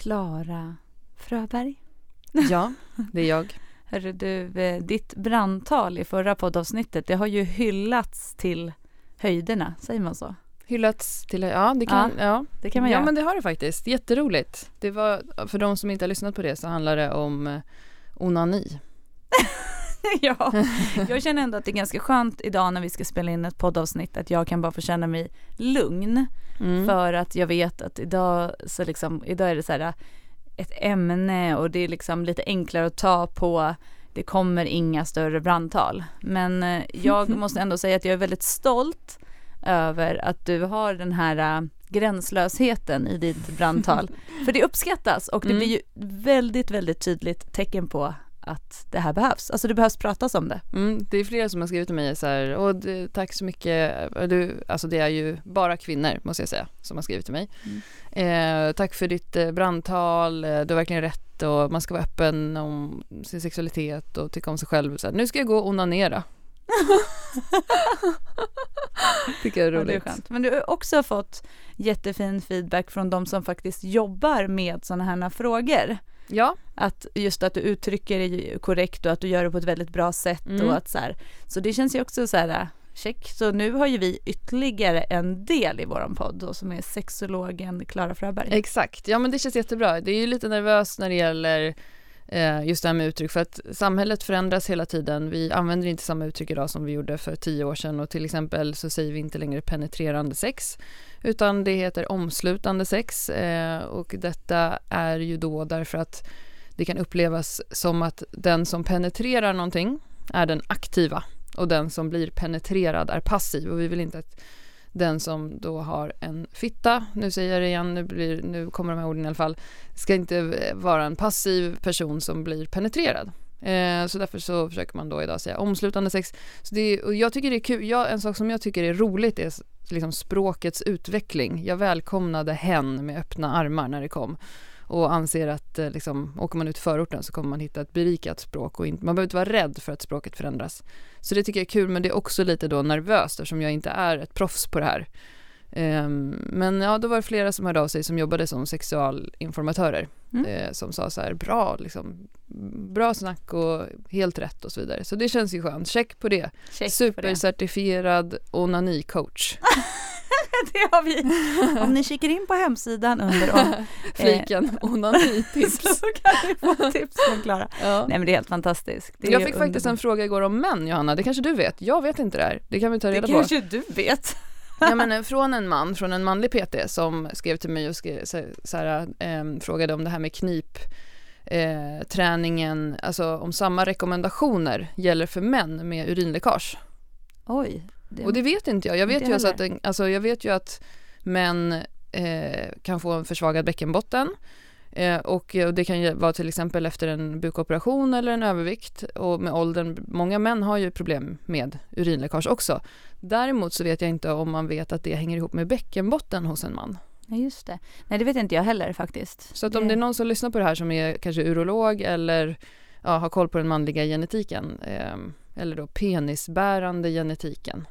Klara Fröberg. Ja, det är jag. Hörru du, eh, ditt brandtal i förra poddavsnittet, det har ju hyllats till höjderna, säger man så? Hyllats till, ja det kan, ja. ja. Det kan man ja göra. men det har det faktiskt, jätteroligt. Det var, för de som inte har lyssnat på det så handlar det om eh, onani. ja, jag känner ändå att det är ganska skönt idag när vi ska spela in ett poddavsnitt att jag kan bara få känna mig lugn. Mm. För att jag vet att idag så liksom, idag är det så här ett ämne och det är liksom lite enklare att ta på. Det kommer inga större brandtal. Men eh, jag måste ändå säga att jag är väldigt stolt över att du har den här äh, gränslösheten i ditt brandtal. För det uppskattas och det Mm. blir ju väldigt, väldigt tydligt tecken på att det här behövs. Alltså det behövs pratas om det. Mm, det är flera som har skrivit till mig så här, det, tack så mycket, du, alltså det är ju bara kvinnor måste jag säga som har skrivit till mig. Eh, tack för ditt eh, brandtal, eh, du har verkligen rätt och man ska vara öppen om sin sexualitet och tycka om sig själv. Så här, nu ska jag gå och onanera. Tycker jag är Ja, roligt. det är. Men du har också fått jättefin feedback från de som faktiskt jobbar med sådana här frågor. Ja, Att just att du uttrycker dig korrekt och att du gör det på ett väldigt bra sätt Mm. och att så här. Så det känns ju också så här check. Så nu har ju vi ytterligare en del i våran podd då, som är sexologen Klara Fröberg. Exakt, ja men det känns jättebra. Det är ju lite nervöst när det gäller Eh, just det här med uttryck för att samhället förändras hela tiden. Vi använder inte samma uttryck idag som vi gjorde för tio år sedan och till exempel så säger vi inte längre penetrerande sex utan det heter omslutande sex eh, och detta är ju då därför att det kan upplevas som att den som penetrerar någonting är den aktiva och den som blir penetrerad är passiv och vi vill inte att den som då har en fitta, nu säger jag det igen, nu, blir, nu kommer de här orden i alla fall, ska inte vara en passiv person som blir penetrerad. Eh, så därför så försöker man då idag säga omslutande sex. Så det är, och jag tycker det är kul, jag, en sak som jag tycker är roligt är liksom språkets utveckling. Jag välkomnade hen med öppna armar när det kom och anser att eh, liksom, åker man ut i förorten så kommer man hitta ett berikat språk och inte, man behöver inte vara rädd för att språket förändras. Så det tycker jag är kul, men det är också lite då nervöst eftersom jag inte är ett proffs på det här. Ehm, men ja, då var det flera som hörde av sig som jobbade som sexualinformatörer Mm. eh, som sa så här, bra liksom, bra snack och helt rätt och så vidare. Så det känns ju skönt, check på det. Check det. Supercertifierad onani-coach. det har vi. Om ni kikar in på hemsidan under om, Fliken onani-tips. så kan ni få tips från Klara. Ja. Nej men det är helt fantastiskt. Det är Jag fick faktiskt en fråga igår om män, Johanna. Det kanske du vet? Jag vet inte det här. Det kan vi ta Det reda på. kanske du vet. Ja, men eh, från en man, från en manlig PT som skrev till mig och skrev, så, så här, ehm, frågade om det här med knip eh, träningen, alltså om samma rekommendationer gäller för män med urinläckage. Oj. Det, Och det vet inte jag. Jag vet, ju alltså att, alltså jag vet ju att män eh, kan få en försvagad bäckenbotten eh, och, och det kan ju vara till exempel efter en bukoperation eller en övervikt och med åldern, många män har ju problem med urinläckage också. Däremot så vet jag inte om man vet att det hänger ihop med bäckenbotten hos en man. Ja just det. Nej det vet inte jag heller faktiskt. Så att om det är någon som lyssnar på det här som är kanske urolog eller ja, har koll på den manliga genetiken eh, eller då penisbärande genetiken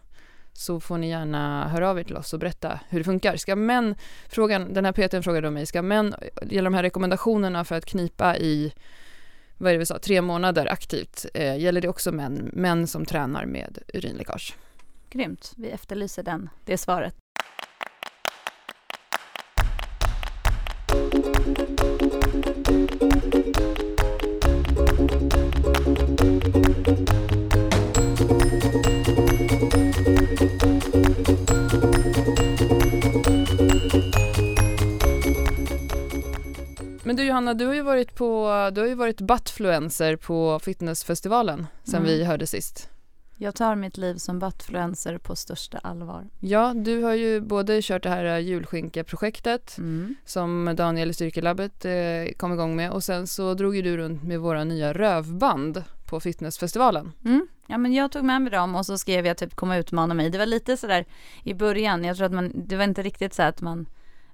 så får ni gärna höra av er till oss och berätta hur det funkar. Ska män, frågan, den här PTn frågade om mig, ska män, gäller de här rekommendationerna för att knipa i vad är det vi sa, tre månader aktivt, eh, gäller det också män, män som tränar med urinläckage? Grymt. Vi efterlyser den, det svaret. Men du har ju varit på, du har ju varit buttfluencer på fitnessfestivalen sen Mm. vi hörde sist. Jag tar mitt liv som buttfluencer på största allvar. Ja, du har ju både kört det här julskinka-projektet Mm. som Daniel i Styrkelabbet eh, kom igång med och sen så drog ju du runt med våra nya rövband på fitnessfestivalen. Mm. Ja men jag tog med mig dem och så skrev jag typ kom och utmana mig. Det var lite sådär i början, jag tror att man, det var inte riktigt så att man,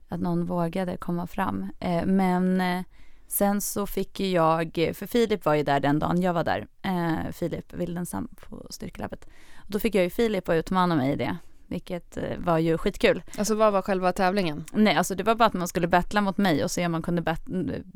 att någon vågade komma fram. Eh, men eh, sen så fick ju jag, för Filip var ju där den dagen jag var där, eh, Filip Wildensam på Styrkelabbet. Då fick jag ju Filip att utmana mig i det vilket eh, var ju skitkul. Alltså vad var själva tävlingen? Nej, alltså det var bara att man skulle battla mot mig och se om man kunde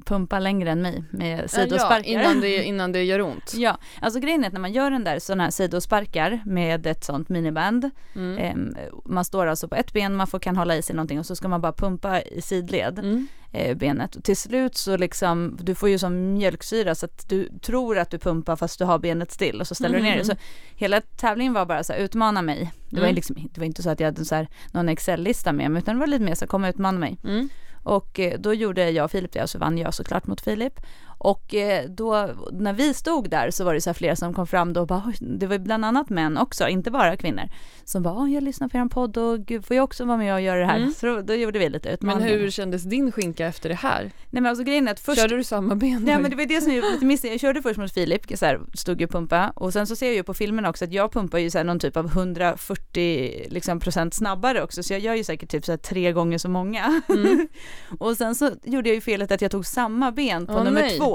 pumpa längre än mig med sidosparkar. Ja, innan det, innan det gör ont. Ja, alltså grejen är att när man gör den där sådana här sidosparkar med ett sånt miniband, Mm. eh, man står alltså på ett ben, man får, kan hålla i sig någonting och så ska man bara pumpa i sidled Mm. Eh, benet. Och till slut så liksom, du får ju som mjölksyra så att du tror att du pumpar fast du har benet still och så ställer du ner det. Så hela tävlingen var bara så här, utmana mig. Det var, Mm. liksom, det var inte så att jag hade så här, någon Excel-lista med mig utan det var lite mer så här, kom och utmana mig. Mm. Och eh, då gjorde jag och Filip det och så vann jag såklart mot Filip. Och eh, då när vi stod där så var det så här flera som kom fram då och bara, det var bland annat män också, inte bara kvinnor, som bara, "Åh, jag lyssnar på er podd och gud får jag också vara med och göra det här? Mm. Så då, då gjorde vi lite Men utmaningar. hur kändes din skinka efter det här? Nej men alltså grejen är att först Körde du samma ben? Nej men det var det som jag lite missade. Jag körde först mot Filip, så här, stod ju och pumpa och sen så ser jag ju på filmen också att jag pumpar ju så här någon typ av 140 liksom, procent snabbare också så jag gör ju säkert typ så här tre gånger så många. Mm. och sen så gjorde jag ju felet att jag tog samma ben på Åh, nummer nej. två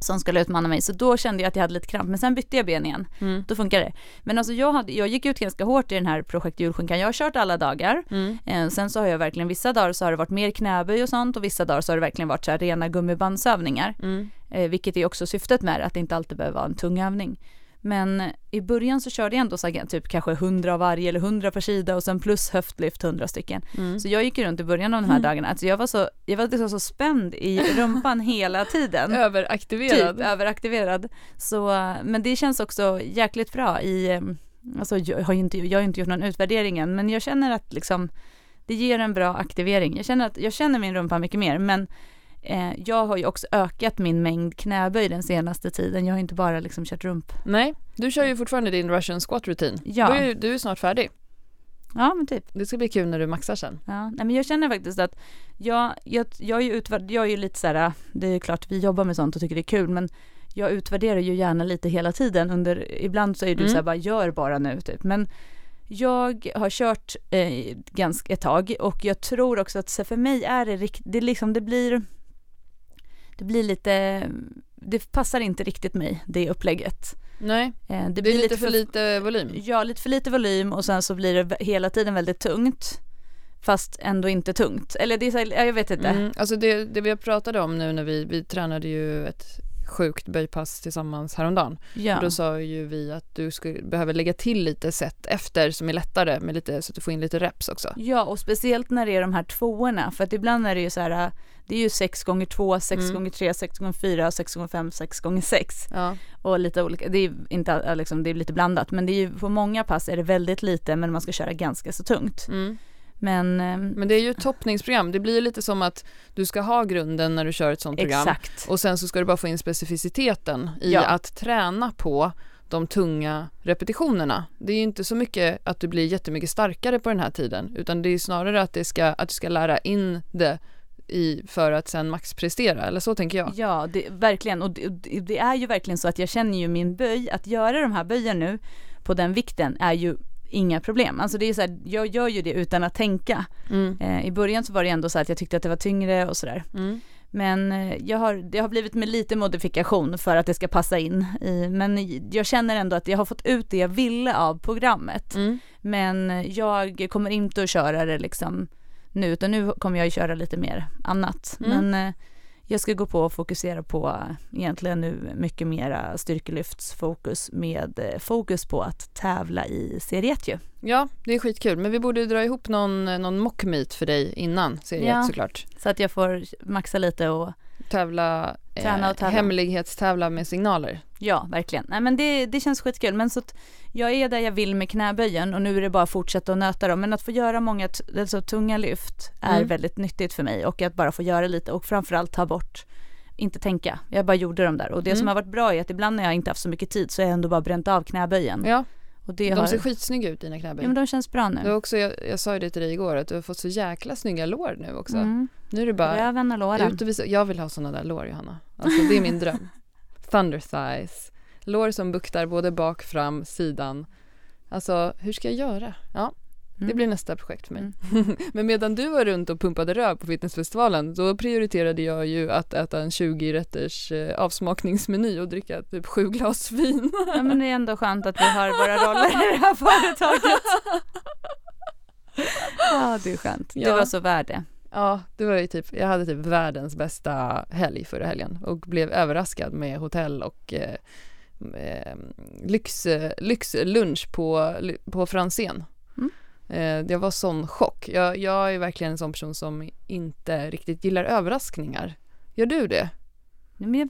som skulle utmana mig så då kände jag att jag hade lite kramp men sen bytte jag ben igen. Mm. Då funkar det. Men alltså jag, hade, jag gick ut ganska hårt i den här projekt julskinkan. Jag har kört alla dagar. Mm. Eh, sen så har jag verkligen vissa dagar så har det varit mer knäböj och sånt och vissa dagar så har det verkligen varit så här rena gummibandsövningar. Mm. Eh, vilket är också syftet med det, att det inte alltid behöver vara en tung övning. Men i början så körde jag ändå så här, typ kanske 100 av varje eller 100 per sida och sen plus höftlyft 100 stycken. Mm. Så jag gick runt i början av de här Mm. dagarna, alltså jag var så, jag var liksom så spänd i rumpan hela tiden. Överaktiverad. Typ överaktiverad. Så, men det känns också jäkligt bra i, alltså jag har ju inte, jag har inte gjort någon utvärdering än, men jag känner att liksom det ger en bra aktivering. Jag känner att jag känner min rumpa mycket mer, men jag har ju också ökat min mängd knäböj den senaste tiden. Jag har inte bara liksom kört rump. Nej, du kör ju fortfarande din Russian squat rutin. Ja. Du, är, du är snart färdig. Ja, men typ. Det ska bli kul när du maxar sen. Ja, nej, men jag känner faktiskt att jag, jag, jag, är ju utvärd, jag är ju lite så här, det är ju klart vi jobbar med sånt och tycker det är kul, men jag utvärderar ju gärna lite hela tiden under, ibland så är du Mm. så här bara gör bara nu typ, men jag har kört eh, ganska ett tag och jag tror också att så för mig är det riktigt, det liksom, det blir, det blir lite, det passar inte riktigt mig, det upplägget. Nej, Eh, det, det blir är lite för lite volym. Ja, lite för lite volym och sen så blir det hela tiden väldigt tungt. Fast ändå inte tungt. Eller det är så, jag vet inte. Mm, alltså det, det vi pratade om nu när vi, vi tränade ju ett sjukt böjpass tillsammans häromdagen. Ja. Och då sa ju vi att du skulle, behöver lägga till lite set efter som är lättare med lite, så att du får in lite reps också. ja, och speciellt när det är de här tvåorna. För att ibland är det ju så här, det är ju 6 gånger 2 6 Mm. gånger 3 6 gånger 4 6 gånger 5 6 gånger 6 Ja. Och lite olika, det är inte liksom, det är lite blandat. Men det är ju, på många pass är det väldigt lite men man ska köra ganska så tungt. Mm. Men, ehm, Men det är ju ett toppningsprogram. Det blir lite som att du ska ha grunden när du kör ett sånt program. exakt. Och sen så ska du bara få in specificiteten i Ja. att träna på de tunga repetitionerna. Det är ju inte så mycket att du blir jättemycket starkare på den här tiden, utan det är snarare att, det ska, att du ska lära in det i, för att sen maxprestera, eller så tänker jag. Ja, det, verkligen. Och det, det- är ju verkligen så att jag känner ju min böj, att göra de här böjen nu på den vikten är ju inga problem. Alltså det är så här, jag gör ju det utan att tänka. Mm. Eh, I början så var det ändå så att jag tyckte att det var tyngre och sådär. Mm. Men eh, jag har, det har blivit med lite modifikation för att det ska passa in i, men jag känner ändå att jag har fått ut det jag ville av programmet. Mm. Men jag kommer inte att köra det liksom nu, utan nu kommer jag att köra lite mer annat. Mm. Men eh, jag ska gå på och fokusera på eh, egentligen nu mycket mera styrkelyftsfokus med eh, fokus på att tävla i serie 1 ju. Ja, det är skitkul, men vi borde dra ihop någon, någon mockmeet för dig innan seriet Ja. såklart. Så att jag får maxa lite och Tävla, eh, Träna och tävla. hemlighetstävla med signaler. Ja, verkligen. Nej men det, det känns skitkul. Men så jag är där jag vill med knäböjen och nu är det bara att fortsätta att nöta dem. Men att få göra många alltså, tunga lyft är Mm. väldigt nyttigt för mig och att bara få göra lite och framförallt ta bort inte tänka, jag bara gjorde dem där och det Mm. som har varit bra är att ibland när jag inte haft så mycket tid så har jag ändå bara bränt av knäböjen Ja, och det de har, ser skitsnygga ut dina knäböj. ja men de känns bra nu. Du också, jag, jag sa ju det till dig igår, att du har fått så jäkla snygga lår nu också. Mm. Nu är det bara Röven och låren. ut och visa. Jag vill ha såna där lår Johanna. Alltså det är min dröm. Thunder thighs. Lår som buktar både bak, fram, sidan. Alltså hur ska jag göra? Ja, Det blir nästa projekt för mig. Mm. Men medan du var runt och pumpade röv på fitnessfestivalen då prioriterade jag ju att äta en 20-rätters eh, avsmakningsmeny och dricka typ sju glas vin. Ja men det är ändå skönt att vi har våra roller i det här företaget. Ja det är skönt. Det Ja. var så värd det. Ja, det var ju typ, jag hade typ världens bästa helg förra helgen och blev överraskad med hotell och eh, eh, lyx, lyxlunch på, på Franzén. Mm. Eh, det var sån chock. Jag, jag är verkligen en sån person som inte riktigt gillar överraskningar. Gör du det? Men jag,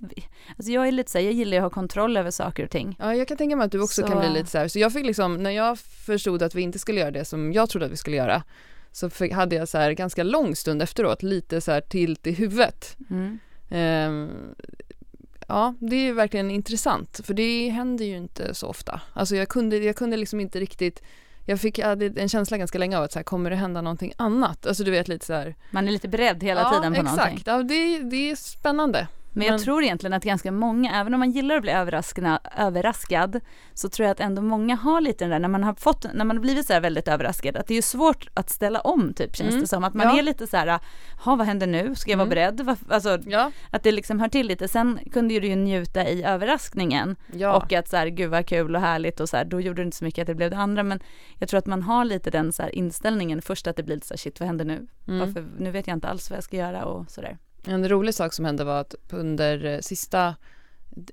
alltså jag är lite så här, jag gillar att ha kontroll över saker och ting. Ja, jag kan tänka mig att du också Så- kan bli lite så här. Så jag fick liksom, när jag förstod att vi inte skulle göra det som jag trodde att vi skulle göra, så fick, hade jag så här ganska lång stund efteråt, lite så här tilt i huvudet. Mm. Ehm, ja, det är verkligen intressant, för det händer ju inte så ofta. Alltså jag kunde, jag kunde liksom inte riktigt jag fick jag hade en känsla ganska länge av att så här, kommer det hända någonting annat? Alltså du vet lite så här. Man är lite beredd hela ja, tiden på exakt. någonting. Ja, det, det är spännande. Men jag Men- tror egentligen att ganska många, även om man gillar att bli överraskad, så tror jag att ändå många har lite den där, när man har fått, när man har blivit så här väldigt överraskad, att det är ju svårt att ställa om typ känns Mm. det som. Att man Ja. är lite så här, ha vad händer nu? Ska jag vara Mm. beredd? Alltså Ja, att det liksom hör till lite. Sen kunde ju du ju njuta i överraskningen ja. och att så här, gud vad kul och härligt och så här, då gjorde det inte så mycket att det blev det andra. Men jag tror att man har lite den så här inställningen först att det blir lite så här, shit vad händer nu? Mm. Varför, nu vet jag inte alls vad jag ska göra och sådär. En rolig sak som hände var att under eh, sista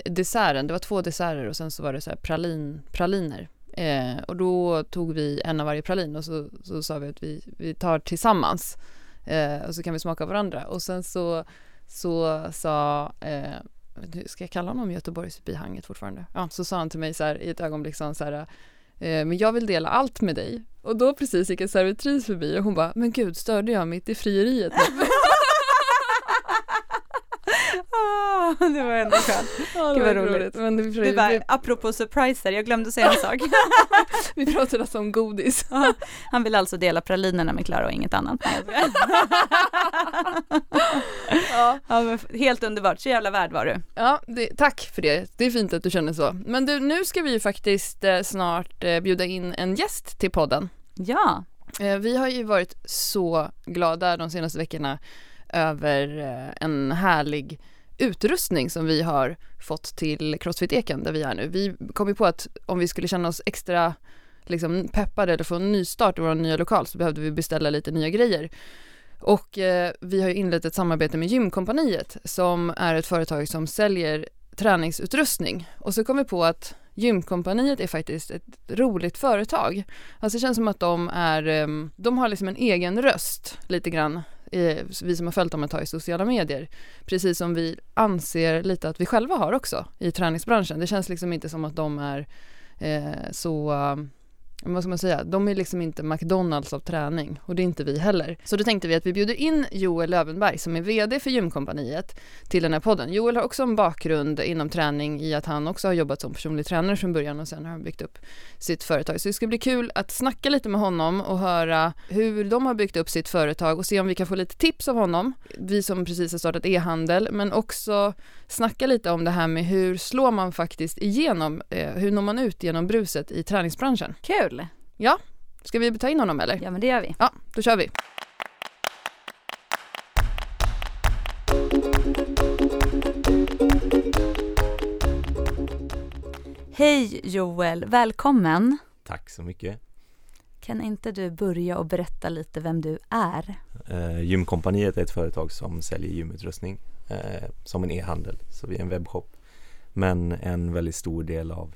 desserten, det var två desserter och sen så var det så här pralin, praliner. Eh, och då tog vi en av varje pralin och så, så sa vi att vi, vi tar tillsammans eh, och så kan vi smaka varandra. Och sen så, så sa, eh, ska jag kalla honom Göteborgsbihanget fortfarande? Ja, så sa han till mig så här i ett ögonblick han så här eh, men jag vill dela allt med dig. Och då precis gick en servitris förbi och hon bara, men gud störde jag mitt i frieriet nu? det var ändå skönt. Ja, Gud, det vad var roligt. roligt. Men det, Det var, apropå surpriser, jag glömde säga en sak. vi pratade alltså om godis. Han vill alltså dela pralinerna med Klara och inget annat. Ja, Ja, helt underbart, så jävla värd var du. ja det, tack för det. Det är fint att du känner så. Men du, nu ska vi ju faktiskt eh, snart eh, bjuda in en gäst till podden. Ja, Eh, vi har ju varit så glada de senaste veckorna över eh, en härlig utrustning som vi har fått till Crossfit Eken där vi är nu. Vi kom ju på att om vi skulle känna oss extra liksom, peppade eller få en nystart i vår nya lokal så behövde vi beställa lite nya grejer. Och eh, vi har ju inlett ett samarbete med Gymkompaniet som är ett företag som säljer träningsutrustning. Och så kom vi på att Gymkompaniet är faktiskt ett roligt företag. Alltså det känns som att de är, ehm, de har liksom en egen röst lite grann, vi som har följt dem ett tag i sociala medier. Precis som vi anser lite att vi själva har också i träningsbranschen. Det känns liksom inte som att de är eh, så, vad ska man säga, de är liksom inte McDonalds av träning och det är inte vi heller. Så då tänkte vi att vi bjuder in Joel Lövenberg som är VD för Gymkompaniet till den här podden. Joel har också en bakgrund inom träning i att han också har jobbat som personlig tränare från början och sen har han byggt upp sitt företag. Så det ska bli kul att snacka lite med honom och höra hur de har byggt upp sitt företag och se om vi kan få lite tips av honom. Vi som precis har startat e-handel, men också snacka lite om det här med hur slår man faktiskt igenom, eh, hur når man ut genom bruset i träningsbranschen. kul. Ska vi ta in honom eller? Ja men det gör vi. Ja, då kör vi. Hej Joel, välkommen. Tack så mycket. Kan inte du börja och berätta lite vem du är? Eh, Gymkompaniet är ett företag som säljer gymutrustning eh, som en e-handel, så vi är en webbshop. Men en väldigt stor del av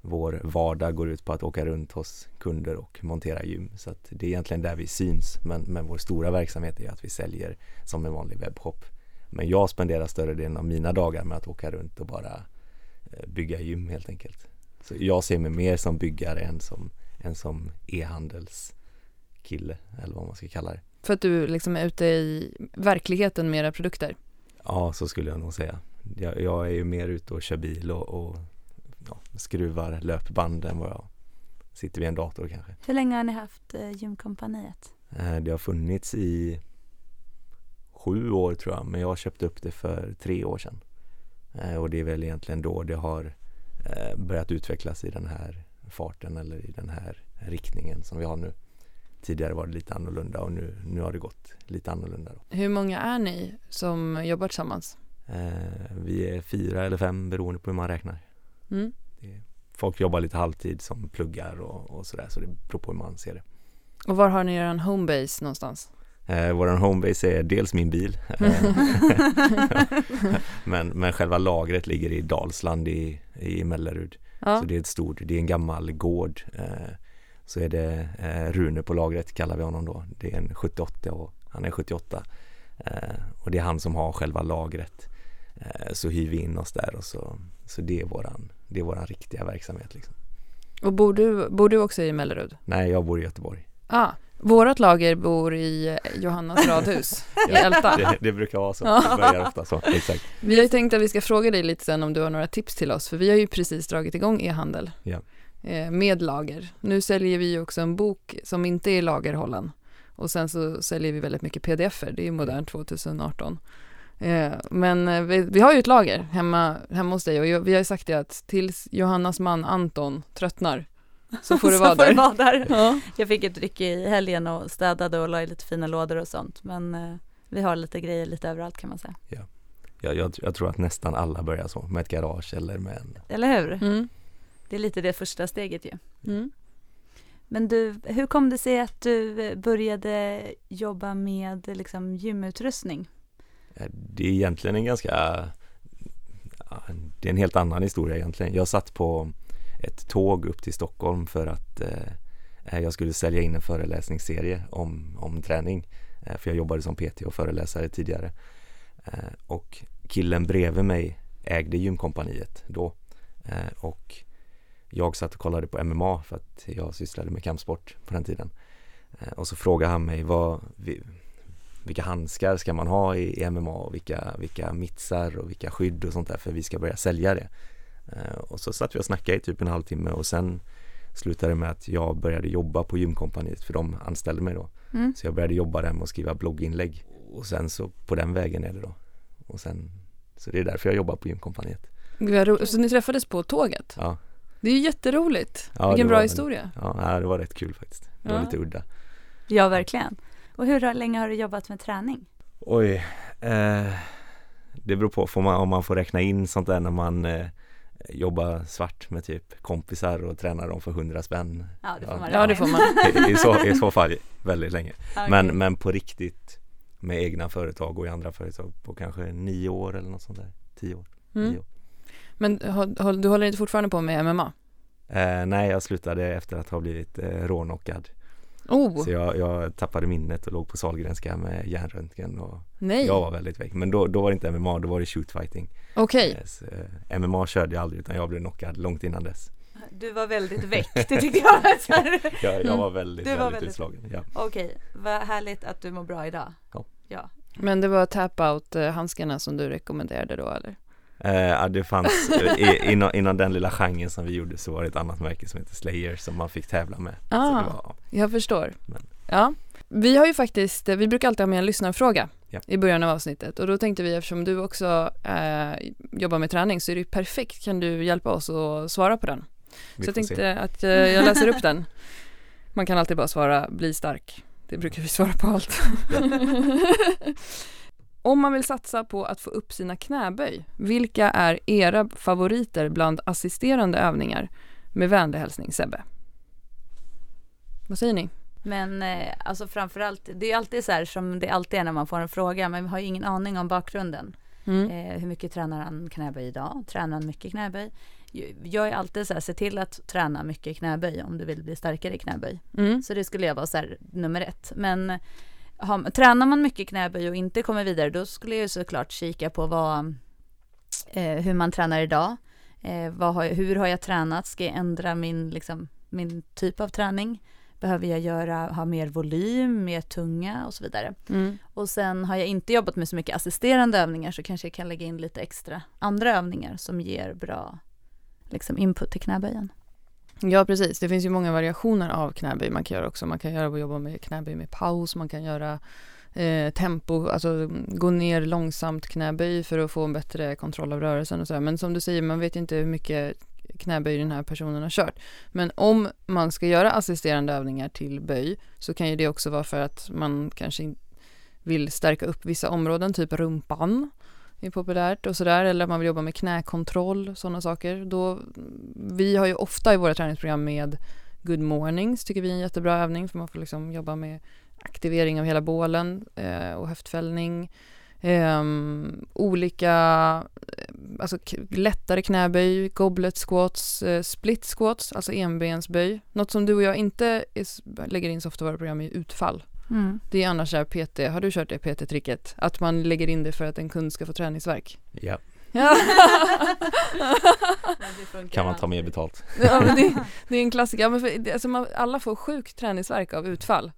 vår vardag går ut på att åka runt hos kunder och montera gym. Så att det är egentligen där vi syns, men, men vår stora verksamhet är att vi säljer som en vanlig webbshop. Men jag spenderar större delen av mina dagar med att åka runt och bara eh, bygga gym helt enkelt. Så jag ser mig mer som byggare än som, än som e-handelskille eller vad man ska kalla det. För att du liksom är ute i verkligheten med era produkter. Ja, så skulle jag nog säga. Jag, jag är ju mer ute och kör bil och, och ja, skruvar löpband än vad jag sitter vid en dator kanske. Hur länge har ni haft eh, Gymkompaniet? Eh, Det har funnits i sju år tror jag, men jag köpte upp det för tre år sedan. Eh, Och det är väl egentligen då det har eh, börjat utvecklas i den här farten eller i den här riktningen som vi har nu. tidigare var det lite annorlunda och nu, nu har det gått lite annorlunda. Då. Hur många är ni som jobbar tillsammans? Eh, vi är fyra eller fem beroende på hur man räknar. Mm. Folk jobbar lite halvtid som pluggar och, och sådär så det beror på hur man ser det. Och var har ni er homebase någonstans? Eh, Vår homebase är dels min bil men, men själva lagret ligger i Dalsland i, i Mellerud. Ja. Så det är ett stort, det är en gammal gård. Eh, så är det eh, Rune på lagret kallar vi honom då. Det är en 78 och han är 78. Eh, och det är han som har själva lagret. Eh, så hyr vi in oss där och så, så det är våran, det är våran riktiga verksamhet liksom. Och bor du, bor du också i Mellerud? Nej, jag bor i Göteborg. Ah, vårat lager bor i Johannas radhus i Älta. Det, det brukar vara så, det börjar ofta så, exakt. Vi har ju tänkt att vi ska fråga dig lite sen om du har några tips till oss, för vi har ju precis dragit igång e-handel Ja. eh, med lager. Nu säljer vi ju också en bok som inte är i lagerhållan och sen så säljer vi väldigt mycket pdf-er, det är ju modernt 2018. Eh, men eh, vi, vi har ju ett lager hemma, hemma hos dig och jag, vi har ju sagt det att tills Johannas man Anton tröttnar så får du vara där. vara där. Ja. Jag fick ett ryck i helgen och städade och la i lite fina lådor och sånt. Men eh, vi har lite grejer lite överallt kan man säga. Jag, jag, jag tror att nästan alla börjar så, med ett garage eller med en Eller hur? Mm. Det är lite det första steget ju. Mm. Men du, hur kom det sig att du eh, började jobba med liksom gymutrustning? Eh, det är egentligen en ganska Det är en helt annan historia egentligen. Jag satt på ett tåg upp till Stockholm för att eh, eh jag skulle sälja in en föreläsningsserie om, om träning. Eh, för jag jobbade som PT och föreläsare tidigare. Eh, och killen bredvid mig ägde gymkompaniet då. Eh, och jag satt och kollade på MMA för att jag sysslade med kampsport på den tiden. Eh, och så frågade han mig vad, vilka handskar ska man ha i, i MMA och vilka, vilka mittsar och vilka skydd och sånt där för vi ska börja sälja det. Eh, och så satt vi och snackade i typ en halvtimme och sen slutade med att jag började jobba på gymkompaniet för de anställde mig då. Mm. Så jag började jobba där med att skriva blogginlägg och sen så på den vägen är det då. Och sen, så det är därför jag jobbar på gymkompaniet. Så ni träffades på tåget? Ja, Det är ju jätteroligt. Ja, Vilken bra var- historia. ja det var rätt kul faktiskt. Det var Ja. lite udda. Ja, verkligen. Och hur länge har du jobbat med träning? Oj, eh, det beror på får man, om man får räkna in sånt där när man eh, jobbar svart med typ kompisar och tränar dem för hundra spänn. Ja, det får man Ja, det får man. I, i, så, I så fall väldigt länge. Okej. Men, men på riktigt med egna företag och i andra företag på kanske nio år eller något sånt där. Tio år. Mm. Nio år. Men du håller inte fortfarande på med MMA? Eh, nej, jag slutade efter att ha blivit eh, rånockad. Oh, Så jag, jag tappade minnet och låg på Sahlgrenska med hjärnröntgen och nej. jag var väldigt väck. Men då, då var det inte MMA, då var det shootfighting. Okej. Eh, så, eh, MMA körde jag aldrig utan jag blev knockad långt innan dess. Du var väldigt väck, det tyckte jag. Jag, jag var väldigt, Du var väldigt, väldigt- utslagen. Ja. Okej, vad härligt att du mår bra idag. Ja. ja. Men det var tap-out-handskarna som du rekommenderade då eller? Eh, ja, det fanns, eh, i, inom, inom den lilla genren som vi gjorde så var det ett annat märke som heter Slayer som man fick tävla med. Ah. det var, Jag förstår. Men- Ja. Vi har ju faktiskt, vi brukar alltid ha med en lyssnarfråga Ja. i början av avsnittet och då tänkte vi eftersom du också eh, jobbar med träning så är det ju perfekt, kan du hjälpa oss att svara på den? vi så jag får se. tänkte att eh, jag läser upp den. Man kan alltid bara svara bli stark. Det brukar vi svara på allt. Om man vill satsa på att få upp sina knäböj, vilka är era favoriter bland assisterande övningar? Med vänlig hälsning Sebbe. Vad säger ni? Men eh, alltså framförallt, det är alltid så här som det alltid är när man får en fråga, men vi har ju ingen aning om bakgrunden. Mm. Eh, hur mycket tränar han knäböj idag? Tränar han mycket knäböj? Jag är alltid så här, se till att träna mycket knäböj om du vill bli starkare i knäböj. Mm. Så det skulle jag vara så här, nummer ett. Men har, tränar man mycket knäböj och inte kommer vidare, då skulle jag ju såklart kika på vad, eh, hur man tränar idag. Eh, har jag, hur har jag tränat? Ska jag ändra min, liksom, min typ av träning? Behöver jag göra, ha mer volym, mer tunga och så vidare. Mm. Och sen har jag inte jobbat med så mycket assisterande övningar så kanske jag kan lägga in lite extra andra övningar som ger bra liksom, input till knäböjen. Ja, precis. Det finns ju många variationer av knäböj man kan göra också. Man kan göra jobba med knäböj med paus, man kan göra eh, tempo, alltså gå ner långsamt knäböj för att få en bättre kontroll av rörelsen och sådär. Men som du säger, man vet inte hur mycket knäböj den här personen har kört. Men om man ska göra assisterande övningar till böj så kan ju det också vara för att man kanske vill stärka upp vissa områden, typ rumpan är populärt och sådär, eller man vill jobba med knäkontroll, sådana saker. Då, vi har ju ofta i våra träningsprogram med good mornings, tycker vi är en jättebra övning, för man får liksom jobba med aktivering av hela bålen eh, och höftfällning. Ehm, eh, olika, alltså lättare knäböj, goblet squats, eh, split squats, alltså enbensböj. Något som du och jag inte är, lägger in så ofta i våra program är utfall. Mm. Det är annars är PT, har du kört det PT-tricket? Att man lägger in det för att en kund ska få träningsverk? Ja. kan man ta mer betalt? ja, men det, det är en klassiker. Ja, men för, alltså man, alla får sjuk träningsverk av utfall.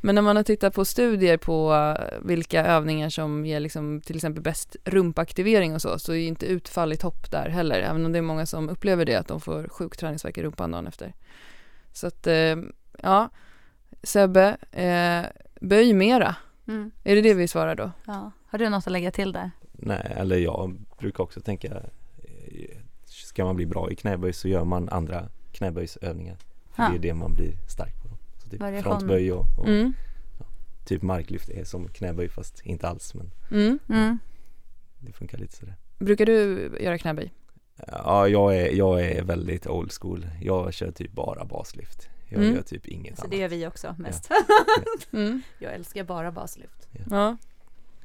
Men när man har tittat på studier på uh, vilka övningar som ger liksom, till exempel bäst rumpaktivering och så, så är inte utfall i topp där heller, även om det är många som upplever det, att de får sjuk träningsverk i rumpan dagen efter. Så att, uh, ja, Sebbe, eh, böj mera. Mm. Är det det vi svarar då? Ja. Har du något att lägga till där? Nej, eller jag brukar också tänka eh, Ska man bli bra i knäböj så gör man andra knäböjsövningar. För ja. det är det man blir stark på. Så typ frontböj och, och mm. ja, typ marklyft är som knäböj fast inte alls men mm. Mm. det funkar lite sådär. Brukar du göra knäböj? Ja, jag är, jag är väldigt old school. Jag kör typ bara baslyft. Jag mm. gör typ inget Så annat. det gör vi också mest. Ja. mm. Jag älskar bara baslyft. Ja. ja.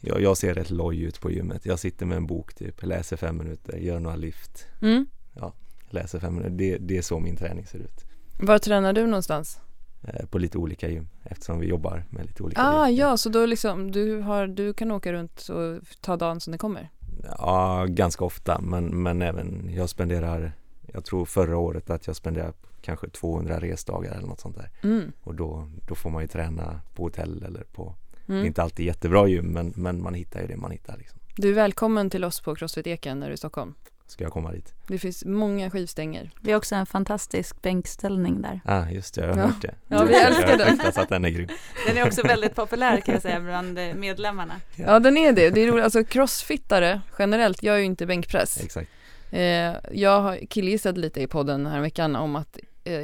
Jag, jag, ser rätt loj ut på gymmet. Jag sitter med en bok typ, läser fem minuter, gör några lyft. Mm. Ja, läser fem minuter. Det, det är så min träning ser ut. Var tränar du någonstans? Eh, på lite olika gym eftersom vi jobbar med lite olika ah, gym. Ja, så då liksom, du, har, du kan åka runt och ta dagen som det kommer? Ja, ganska ofta men, men även jag spenderar jag tror förra året att jag spenderade kanske 200 resdagar eller något sånt där. Mm. Och då, då får man ju träna på hotell eller på, mm. inte alltid jättebra gym men, men man hittar ju det man hittar liksom. Du är välkommen till oss på Crossfit Eken när du är i Stockholm. Ska jag komma dit? Det finns många skivstänger. Vi har också en fantastisk bänkställning där. Ja, ah, just det, jag har ja. hört det. Ja, vi älskar den. Jag att den är grym. Den är också väldigt populär kan jag säga bland medlemmarna. Ja, ja den är det. Det är roligt, alltså crossfittare generellt gör ju inte bänkpress. Exakt. Eh, jag har killgissat lite i podden här veckan om att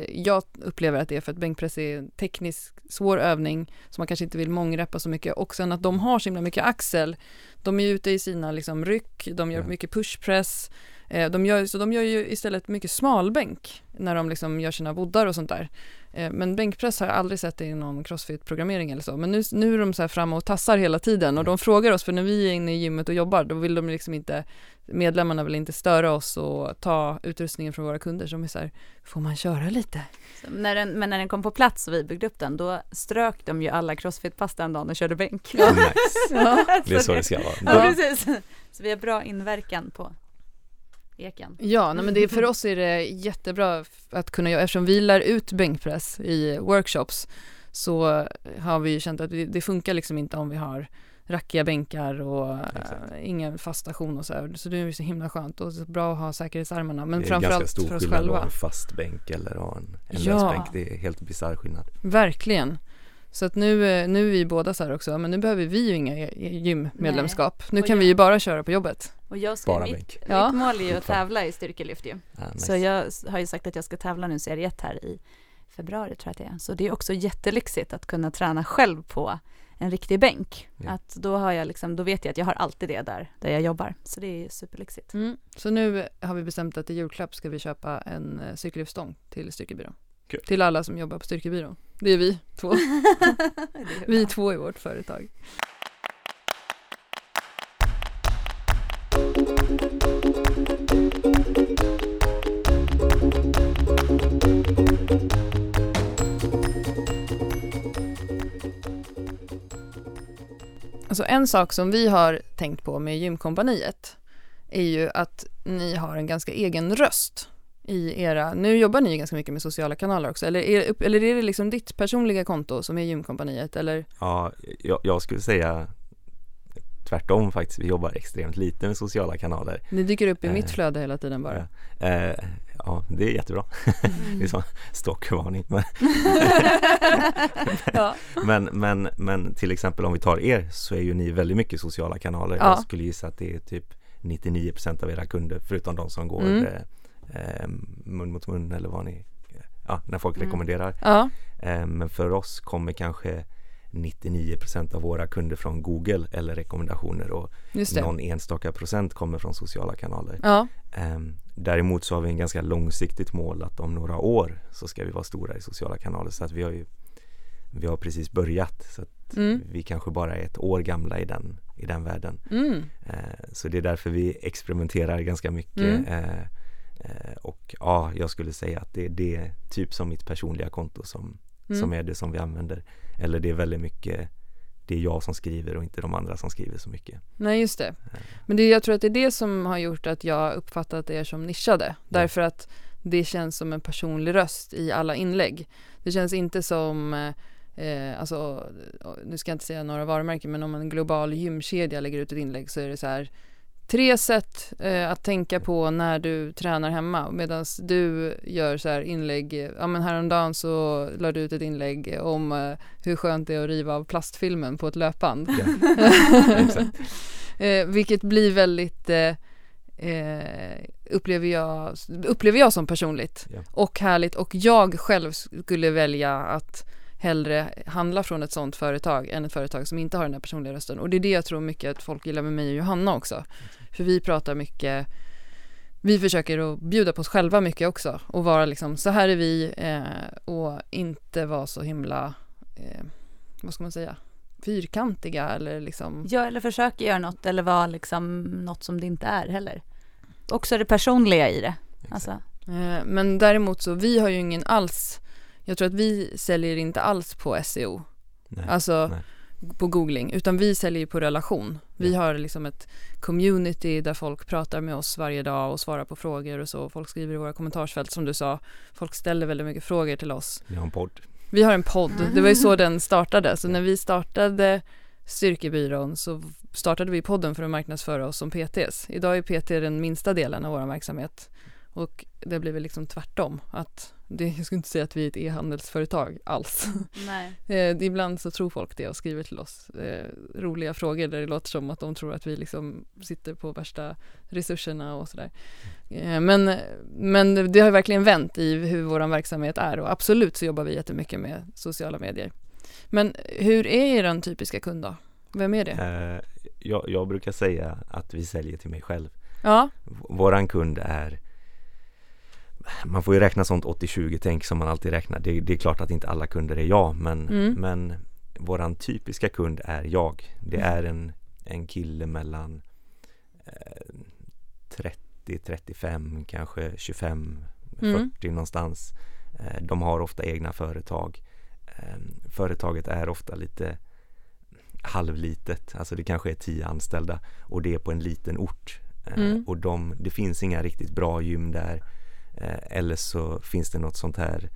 jag upplever att det är för att bänkpress är en tekniskt svår övning som man kanske inte vill mångreppa så mycket och sen att de har så himla mycket axel. De är ute i sina liksom ryck, de gör mycket pushpress, eh, de gör, så de gör ju istället mycket smalbänk när de liksom gör sina voddar och sånt där. Eh, men bänkpress har jag aldrig sett i någon crossfit-programmering eller så. Men nu, nu är de så här framme och tassar hela tiden och de frågar oss, för när vi är inne i gymmet och jobbar, då vill de liksom inte, medlemmarna vill inte störa oss och ta utrustningen från våra kunder. Så de är så här, får man köra lite? När den, men när den kom på plats och vi byggde upp den, då strök de ju alla crossfit-pass den dagen och körde bänk. Ja. Nice. ja. Det är så det ska vara. Ja, precis. Så vi har bra inverkan på eken. Ja, nej, men det, för oss är det jättebra att kunna göra, eftersom vi lär ut bänkpress i workshops så har vi känt att det funkar liksom inte om vi har rackiga bänkar och äh, ingen fast station och så här. Så det är så himla skönt och bra att ha säkerhetsarmarna. Men framförallt för oss själva. Det är ganska stor skillnad att ha en fast bänk eller ha en, en ja. lös bänk. Det är helt bisarr skillnad. Verkligen. Så att nu, eh, nu är vi båda så här också, men nu behöver vi ju inga gymmedlemskap. Nu kan jag, vi ju bara köra på jobbet. Och jag ska, bara mitt, mitt ja. mål är ju att tävla i styrkelyft ju. Ah, nice. Så jag har ju sagt att jag ska tävla nu serie 1 här i februari tror jag att det är. Så det är också jättelyxigt att kunna träna själv på en riktig bänk. Ja. Att då, har jag liksom, då vet jag att jag har alltid det där, där jag jobbar. Så det är superlyxigt. Mm. Så nu har vi bestämt att i julklapp ska vi köpa en eh, cykellyftstång till styrkebyrån. Cool. Till alla som jobbar på styrkebyrån. Det är vi två. är vi två i vårt företag. Alltså en sak som vi har tänkt på med Gymkompaniet är ju att ni har en ganska egen röst i era, nu jobbar ni ganska mycket med sociala kanaler också, eller är, eller är det liksom ditt personliga konto som är Gymkompaniet eller? Ja, jag, jag skulle säga tvärtom faktiskt, vi jobbar extremt lite med sociala kanaler. Ni dyker upp i eh, mitt flöde hela tiden bara? Eh, ja, det är jättebra. Mm. det är som stockvarning. Men, ja. men, men, men till exempel om vi tar er så är ju ni väldigt mycket sociala kanaler. Ja. Jag skulle gissa att det är typ 99% av era kunder förutom de som går mm. Eh, mun mot mun eller vad ni, ja, när folk Mm. rekommenderar. Ja, Eh, men för oss kommer kanske 99% av våra kunder från Google eller rekommendationer och någon enstaka procent kommer från sociala kanaler. Ja, Ehm, Däremot så har vi en ganska långsiktigt mål att om några år så ska vi vara stora i sociala kanaler så att vi har ju vi har precis börjat så att Mm. vi kanske bara är ett år gamla i den, i den världen. mm. Eh, Så det är därför vi experimenterar ganska mycket Mm. Eh, eh, och ja, jag skulle säga att det är det typ som mitt personliga konto som, Mm. som är det som vi använder. Eller det är väldigt mycket det är jag som skriver och inte de andra som skriver så mycket. Nej, just det. Men det, jag tror att det är det som har gjort att jag uppfattat er som nischade. Därför att det känns som en personlig röst i alla inlägg. Det känns inte som, eh, alltså, nu ska jag inte säga några varumärken, men om en global gymkedja lägger ut ett inlägg så är det så här Tre sätt eh, att tänka på när du tränar hemma medan du gör så här inlägg, ja men häromdagen så la du ut ett inlägg om eh, hur skönt det är att riva av plastfilmen på ett löpband. Exakt. Eh, vilket blir väldigt, eh, eh, upplever, jag, upplever jag som personligt Ja. och härligt och jag själv skulle välja att hellre handla från ett sånt företag än ett företag som inte har den här personliga rösten och det är det jag tror mycket att folk gillar med mig och Johanna också. För vi pratar mycket vi försöker att bjuda på oss själva mycket också och vara liksom så här är vi eh, och inte vara så himla eh, vad ska man säga fyrkantiga eller liksom Ja, eller försöka göra något eller vara liksom något som det inte är heller. Också det personliga i det. Alltså, Eh, Men däremot så, vi har ju ingen alls, jag tror att vi säljer inte alls på SEO, Nej. alltså nej. På googling, utan vi säljer ju på relation. Vi har liksom ett community där folk pratar med oss varje dag och svarar på frågor och så. Folk skriver i våra kommentarsfält som du sa. Folk ställer väldigt mycket frågor till oss. Vi har en podd. Vi har en podd, det var ju så den startade. Så när vi startade Styrkebyrån så startade vi podden för att marknadsföra oss som PTs. Idag är PT den minsta delen av vår verksamhet. Och det blir väl liksom tvärtom. Att det, jag skulle inte säga att vi är ett e-handelsföretag alls. nej. Eh, ibland så tror folk det och skriver till oss eh, roliga frågor där det låter som att de tror att vi liksom sitter på värsta resurserna och sådär. Eh, men, men det har verkligen vänt i hur vår verksamhet är och absolut så jobbar vi jättemycket med sociala medier. Men hur är er typiska kund då? Vem är det? Eh, jag, jag brukar säga att vi säljer till mig själv. Ja, Våran kund är man får ju räkna sånt 80-20 tänk som man alltid räknar. Det, det är klart att inte alla kunder är jag men, Mm. men våran typiska kund är jag. Det Mm. är en, en kille mellan eh, 30, 35, kanske 25, Mm. 40 någonstans. Eh, de har ofta egna företag. Eh, företaget är ofta lite halvlitet, alltså det kanske är 10 anställda och det är på en liten ort. Eh, Mm. Och de, det finns inga riktigt bra gym där. Eh, eller så finns det något sånt här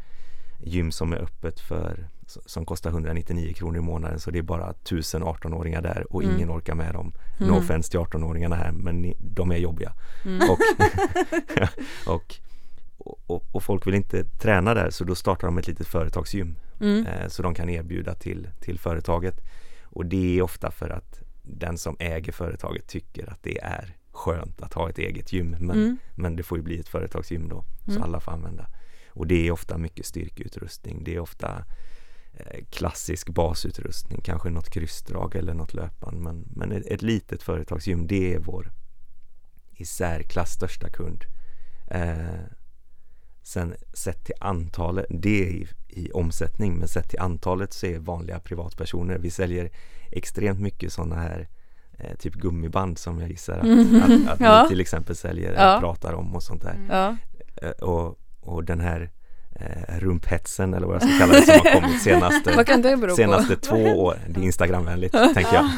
gym som är öppet för som kostar 199 kronor i månaden så det är bara 1000 18-åringar där och Mm. ingen orkar med dem. No Mm. offense till 18-åringarna här men ni, de är jobbiga. Mm. Och, och, och, och folk vill inte träna där så då startar de ett litet företagsgym Mm. eh, så de kan erbjuda till, till företaget. Och det är ofta för att den som äger företaget tycker att det är skönt att ha ett eget gym men, Mm. men det får ju bli ett företagsgym då så Mm. alla får använda. Och det är ofta mycket styrkeutrustning, det är ofta eh, klassisk basutrustning, kanske något kryssdrag eller något löpband men, men ett, ett litet företagsgym det är vår i särklass största kund. Eh, sen sett till antalet, det är i, i omsättning men sett till antalet så är vanliga privatpersoner, vi säljer extremt mycket sådana här eh, typ gummiband som jag gissar att, Mm. att, att Ja. ni till exempel säljer Ja. pratar om och sånt där. Mm. Ja. Eh, och, och den här eh, rumphetsen eller vad jag ska kalla det som har kommit senaste Senaste på? två år, det är Instagramvänligt tänker jag.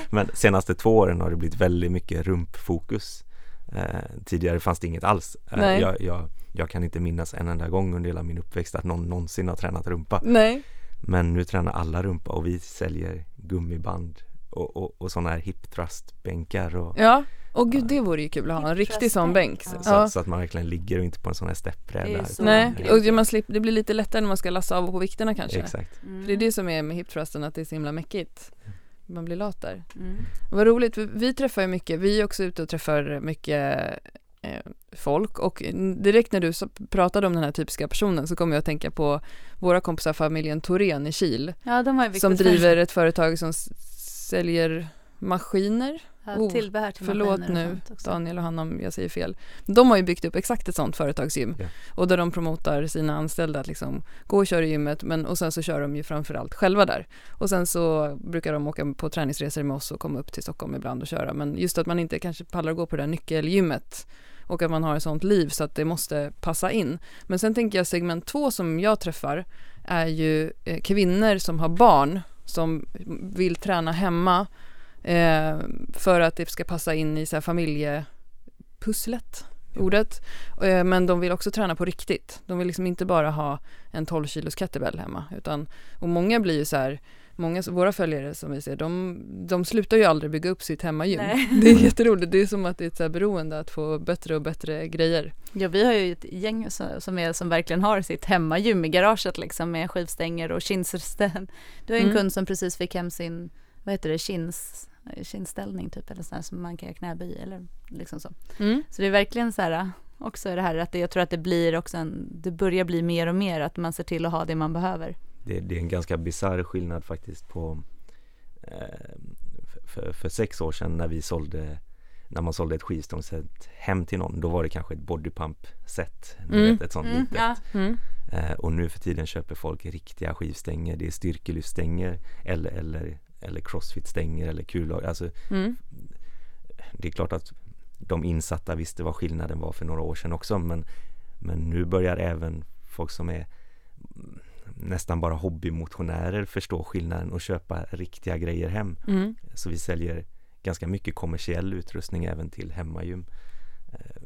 Men senaste två åren har det blivit väldigt mycket rumpfokus. Eh, tidigare fanns det inget alls. Eh, jag, jag, jag kan inte minnas en enda gång under hela min uppväxt att någon någonsin har tränat rumpa. Nej. Men nu tränar alla rumpa och vi säljer gummiband och, och, och sådana här hip thrust bänkar och Ja, och gud det vore ju kul att ha en riktig sån bänk. Så, Ja. så att man verkligen ligger och inte på en sån här steppbräda. Så Nej, och det- man slipper, det blir lite lättare när man ska lassa av och på vikterna kanske. Exakt. Mm. För det är det som är med hip thrusten, att det är så himla mäckigt. Man blir lat där. Mm. Vad roligt, vi träffar ju mycket, vi är också ute och träffar mycket eh, folk och direkt när du pratade om den här typiska personen så kommer jag att tänka på våra kompisar familjen Thorén i Kil. Ja, de har som driver ett företag som säljer maskiner Ja, oh, tillbehör till Förlåt nu Daniel och Hanna om jag säger fel. De har ju byggt upp exakt ett sånt företagsgym yeah. och där de promotar sina anställda att liksom gå och köra i gymmet men och sen så kör de ju framförallt själva där. Och sen så brukar de åka på träningsresor med oss och komma upp till Stockholm ibland och köra men just att man inte kanske pallar att gå på det där nyckelgymmet och att man har ett sånt liv så att det måste passa in. Men sen tänker jag segment två som jag träffar är ju eh, kvinnor som har barn som vill träna hemma Eh, för att det ska passa in i så här familjepusslet, ordet. Eh, men de vill också träna på riktigt. De vill liksom inte bara ha en 12 kilos kettlebell hemma. Utan, och många blir ju så här, många våra följare som vi ser, de, de slutar ju aldrig bygga upp sitt hemmagym. Nej. Det är jätteroligt, det är som att det är ett så beroende att få bättre och bättre grejer. Ja vi har ju ett gäng som, är, som verkligen har sitt hemmagym i garaget liksom med skivstänger och kinsersten. Du har ju en mm. kund som precis fick hem sin, vad heter det, kins kindställning typ eller sådär som man kan göra knäböj eller liksom så. Mm. Så det är verkligen så här också det här att det, jag tror att det blir också en, det börjar bli mer och mer att man ser till att ha det man behöver. Det, det är en ganska bisarr skillnad faktiskt på eh, för, för, sex år sedan när vi sålde när man sålde ett skivstångsset hem till någon, då var det kanske ett bodypump-set. Mm. ett sånt mm, litet. Ja. Mm. Eh, och nu för tiden köper folk riktiga skivstänger, det är styrkelyftstänger eller, eller eller crossfit-stänger eller kullag. Alltså, mm. Det är klart att de insatta visste vad skillnaden var för några år sedan också men, men nu börjar även folk som är nästan bara hobbymotionärer förstå skillnaden och köpa riktiga grejer hem. Mm. Så vi säljer ganska mycket kommersiell utrustning även till hemmagym. Eh,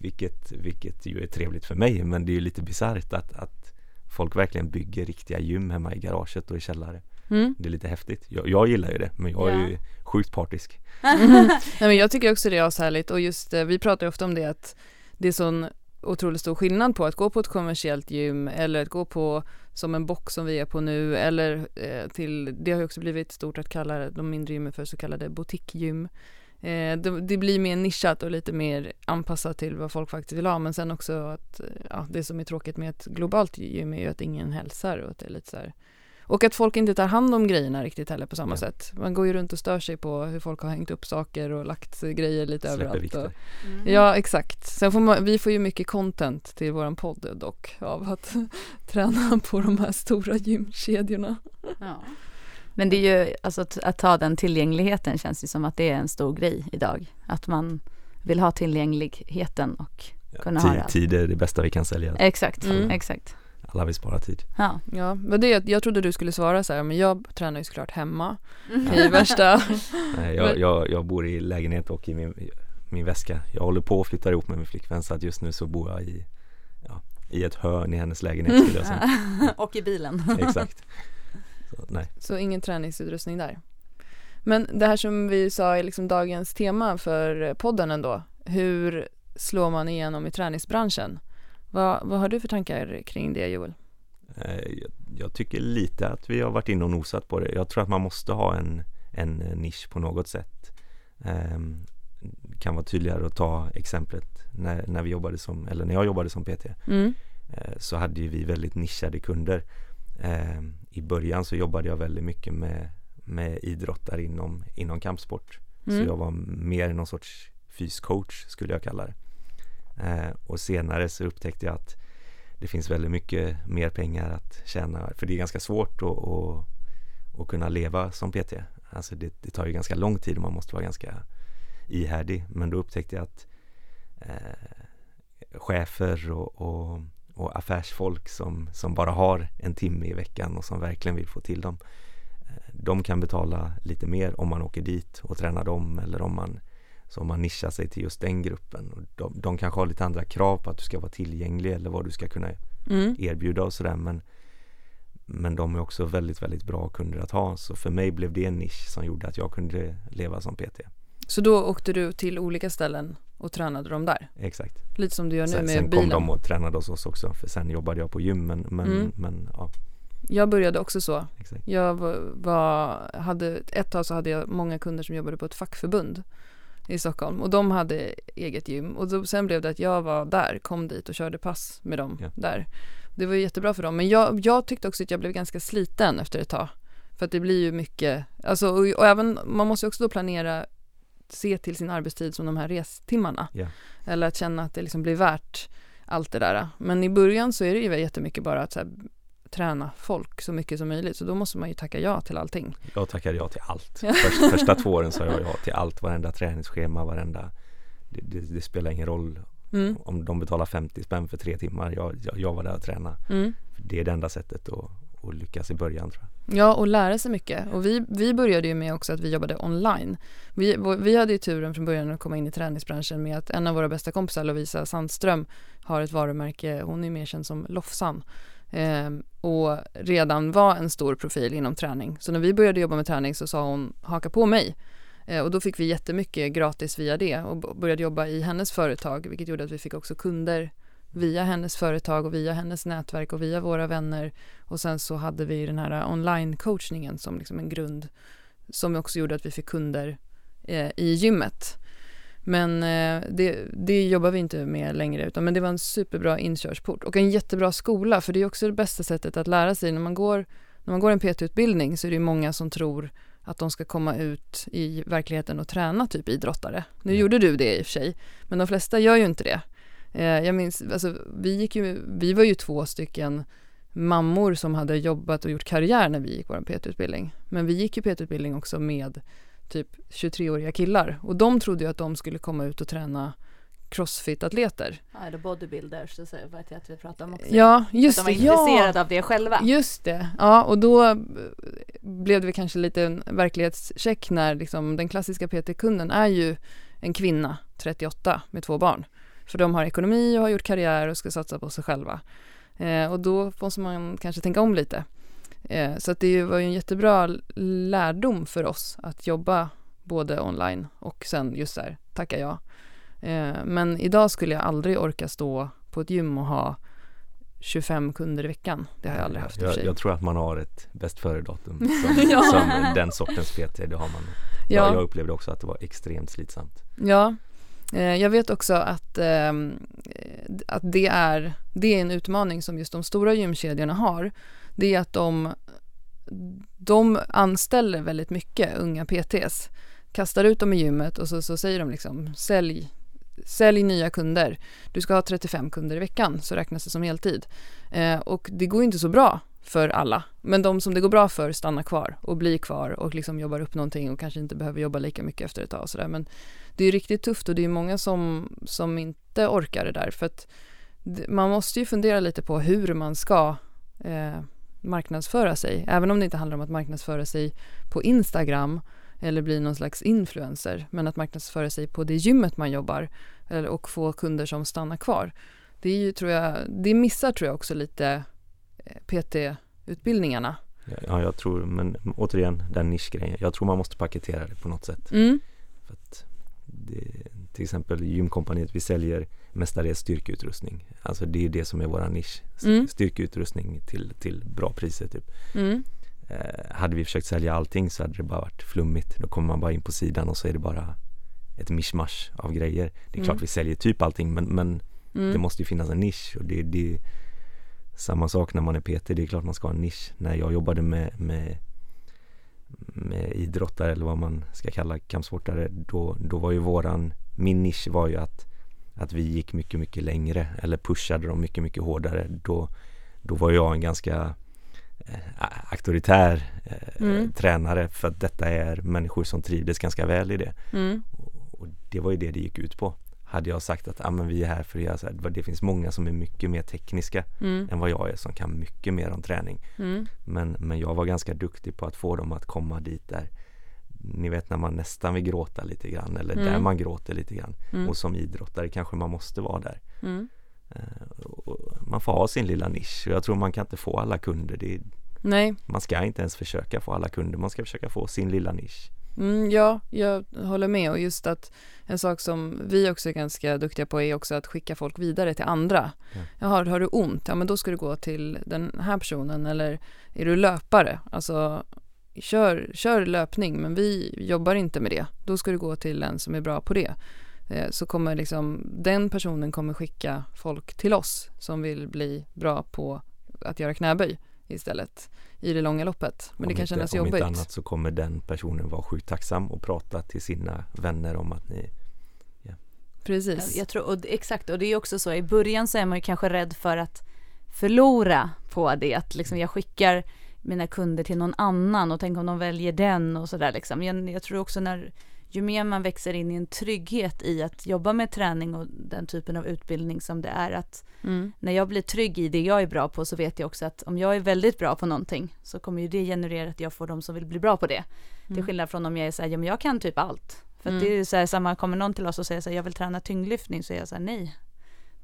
vilket, vilket ju är trevligt för mig men det är ju lite bisarrt att, att folk verkligen bygger riktiga gym hemma i garaget och i källare. Mm. Det är lite häftigt. Jag, jag, gillar ju det men jag är ju sjukt partisk. Nej, men jag tycker också det är ashärligt och just eh, vi pratar ju ofta om det att det är sån otroligt stor skillnad på att gå på ett kommersiellt gym eller att gå på som en box som vi är på nu eller eh, till, det har ju också blivit stort att kalla de mindre gymmen för så kallade boutiquegym. Eh, det, det, blir mer nischat och lite mer anpassat till vad folk faktiskt vill ha men sen också att ja, det som är tråkigt med ett globalt gym är ju att ingen hälsar och att det är lite så här och att folk inte tar hand om grejerna riktigt heller på samma ja. sätt. Man går ju runt och stör sig på hur folk har hängt upp saker och lagt grejer lite Släpper överallt. Och, mm. Ja, exakt. Sen får man, vi får ju mycket content till våran podd dock av att träna på de här stora gymkedjorna. Ja. Men det är ju, alltså att, att, ta den tillgängligheten känns ju som att det är en stor grej idag. Att man vill ha tillgängligheten och kunna ja, ha det. Tid är det bästa vi kan sälja. Exakt, mm. exakt alla vill spara tid. Ja, ja men det, jag trodde du skulle svara så här, men jag tränar ju såklart hemma mm. i värsta. Nej, jag, jag, jag, bor i lägenhet och i min, min väska. Jag håller på att flytta ihop med min flickvän så att just nu så bor jag i, ja, i ett hörn i hennes lägenhet skulle jag säga. och i bilen. Exakt. Så, nej. så ingen träningsutrustning där. Men det här som vi sa är liksom dagens tema för podden ändå. Hur slår man igenom i träningsbranschen? Vad, vad har du för tankar kring det Joel? Eh, jag, tycker lite att vi har varit inne och nosat på det. Jag tror att man måste ha en, en nisch på något sätt. Um, kan vara tydligare att ta exemplet när, när vi jobbade som, eller när jag jobbade som PT. Mm. Uh, så hade vi väldigt nischade kunder. Uh, I början så jobbade jag väldigt mycket med, med idrottare inom, inom kampsport. Mm. Så jag var mer någon sorts fyscoach skulle jag kalla det. Eh, och senare så upptäckte jag att det finns väldigt mycket mer pengar att tjäna för det är ganska svårt att, att, att kunna leva som PT. Alltså det, det, tar ju ganska lång tid och man måste vara ganska ihärdig men då upptäckte jag att eh, chefer och, och, och, affärsfolk som, som bara har en timme i veckan och som verkligen vill få till dem eh, de kan betala lite mer om man åker dit och tränar dem eller om man så om man nischar sig till just den gruppen. Och de, de kanske har lite andra krav på att du ska vara tillgänglig eller vad du ska kunna mm. erbjuda och sådär men, men de är också väldigt, väldigt bra kunder att ha. Så för mig blev det en nisch som gjorde att jag kunde leva som PT. Så då åkte du till olika ställen och tränade dem där? Exakt. Lite som du gör nu sen, med sen bilen? Sen kom de och tränade hos oss också för sen jobbade jag på gym men, men, mm. men ja. Jag började också så. Exakt. Jag var, hade, ett tag så hade jag många kunder som jobbade på ett fackförbund i Stockholm och de hade eget gym och då, sen blev det att jag var där, kom dit och körde pass med dem Ja. där. Det var jättebra för dem men jag, jag tyckte också att jag blev ganska sliten efter ett tag. För att det blir ju mycket, alltså och, och även, man måste ju också då planera, se till sin arbetstid som de här restimmarna. Ja. Eller att känna att det liksom blir värt allt det där. Men i början så är det ju jättemycket bara att så här, träna folk så mycket som möjligt. Så då måste man ju tacka ja till allting. Jag tackade ja till allt. Först, första två åren sa jag ja till allt, varenda träningsschema, varenda det, det, det spelar ingen roll Mm. om de betalar 50 spänn för tre timmar. Jag, jag, jag var där och tränade. Mm. Det är det enda sättet att, att lyckas i början tror jag. Ja, och lära sig mycket. Och vi, vi började ju med också att vi jobbade online. Vi, vi hade ju turen från början att komma in i träningsbranschen med att en av våra bästa kompisar, Lovisa Sandström, har ett varumärke, hon är mer känd som Lofsan. Ehm, och redan var en stor profil inom träning. Så när vi började jobba med träning så sa hon haka på mig. Eh, och då fick vi jättemycket gratis via det och började jobba i hennes företag vilket gjorde att vi fick också kunder via hennes företag och via hennes nätverk och via våra vänner och sen så hade vi den här online-coachningen som liksom en grund som också gjorde att vi fick kunder eh, i gymmet. Men eh, det, det jobbar vi inte med längre utan men det var en superbra inkörsport och en jättebra skola för det är också det bästa sättet att lära sig när man går, när man går en PT-utbildning så är det många som tror att de ska komma ut i verkligheten och träna typ idrottare. Nu Ja. gjorde du det i och för sig, men de flesta gör ju inte det. Eh, jag minns, alltså, vi, gick ju, vi var ju två stycken mammor som hade jobbat och gjort karriär när vi gick vår PT-utbildning. Men vi gick ju PT-utbildning också med typ 23-åriga killar och de trodde ju att de skulle komma ut och träna crossfit-atleter. Ja, eller bodybuilders, så så vet jag att vi pratar om också. Ja, att just de var det. Ja, intresserade av det själva. just det. Ja, och då eh, blev det kanske lite en verklighetscheck när liksom, den klassiska PT-kunden är ju en kvinna, 38, med två barn. För de har ekonomi och har gjort karriär och ska satsa på sig själva. Eh, och då måste man kanske tänka om lite. Eh, så att det var ju en jättebra lärdom för oss att jobba både online och sen just där, tacka ja. Eh, men idag skulle jag aldrig orka stå på ett gym och ha 25 kunder i veckan. Det har jag aldrig haft jag, jag tror att man har ett bäst före-datum som, Ja. som den sortens PT, det har man. Ja. ja, Jag upplevde också att det var extremt slitsamt. ja. Eh, jag vet också att, ehm, eh, att det, är, det är en utmaning som just de stora gymkedjorna har. Det är att de, de anställer väldigt mycket unga PTs. Kastar ut dem i gymmet och så, så säger de liksom sälj, sälj nya kunder. Du ska ha 35 kunder i veckan så räknas det som heltid. Eh, och det går inte så bra för alla. Men de som det går bra för stannar kvar och blir kvar och liksom jobbar upp någonting och kanske inte behöver jobba lika mycket efter ett tag och sådär. Men det är riktigt tufft och det är många som, som inte orkar det där för att man måste ju fundera lite på hur man ska eh, marknadsföra sig. Även om det inte handlar om att marknadsföra sig på Instagram eller bli någon slags influencer. Men att marknadsföra sig på det gymmet man jobbar och få kunder som stannar kvar. Det är ju, tror jag, det missar tror jag också lite eh, PT-utbildningarna. Ja, jag tror, men återigen den nischgrejen. Jag tror man måste paketera det på något sätt. Mm. För att det, till exempel gymkompaniet, vi säljer mestadels styrkeutrustning. Alltså det är det som är våran nisch. Mm. Styrkeutrustning till, till bra priser typ. Mm. Eh, hade vi försökt sälja allting så hade det bara varit flummigt. Då kommer man bara in på sidan och så är det bara ett mischmasch av grejer. Det är klart Mm. vi säljer typ allting men, men Mm. det måste ju finnas en nisch och det, det är samma sak när man är PT. Det är klart man ska ha en nisch. När jag jobbade med, med, med idrottare eller vad man ska kalla kampsportare då, då var ju våran, min nisch var ju att, att vi gick mycket, mycket längre eller pushade dem mycket, mycket hårdare. Då, då var jag en ganska eh, auktoritär eh, Mm. tränare för att detta är människor som trivdes ganska väl i det. Mm. Och, och det var ju det det gick ut på. Hade jag sagt att ah, men vi är här för att göra så här, det finns många som är mycket mer tekniska Mm. än vad jag är som kan mycket mer om träning. Mm. Men, men jag var ganska duktig på att få dem att komma dit där ni vet när man nästan vill gråta lite grann eller där Mm. man gråter lite grann. Mm. Och som idrottare kanske man måste vara där. Mm. Eh, man får ha sin lilla nisch och jag tror man kan inte få alla kunder. Det är, Nej, man ska inte ens försöka få alla kunder, man ska försöka få sin lilla nisch. Mm, ja, jag håller med och just att en sak som vi också är ganska duktiga på är också att skicka folk vidare till andra. Ja. Jaha, har du ont? Ja, men då ska du gå till den här personen eller är du löpare? Alltså kör, kör löpning men vi jobbar inte med det. Då ska du gå till en som är bra på det. Eh, så kommer liksom, den personen kommer skicka folk till oss som vill bli bra på att göra knäböj istället i det långa loppet. Men om det kan inte, kännas jobbigt. Om inte annat så kommer den personen vara sjukt tacksam och prata till sina vänner om att ni Precis. Jag tror, och, exakt, och det är också så i början så är man ju kanske rädd för att förlora på det, att liksom jag skickar mina kunder till någon annan och tänk om de väljer den och sådär liksom. Jag, jag tror också när ju mer man växer in i en trygghet i att jobba med träning och den typen av utbildning som det är att Mm. när jag blir trygg i det jag är bra på så vet jag också att om jag är väldigt bra på någonting så kommer ju det generera att jag får de som vill bli bra på det. Till Mm. skillnad från om jag är såhär, ja men jag kan typ allt. För Mm. det är ju så här, samma, kommer någon till oss och säger så här, jag vill träna tyngdlyftning så är jag såhär, nej.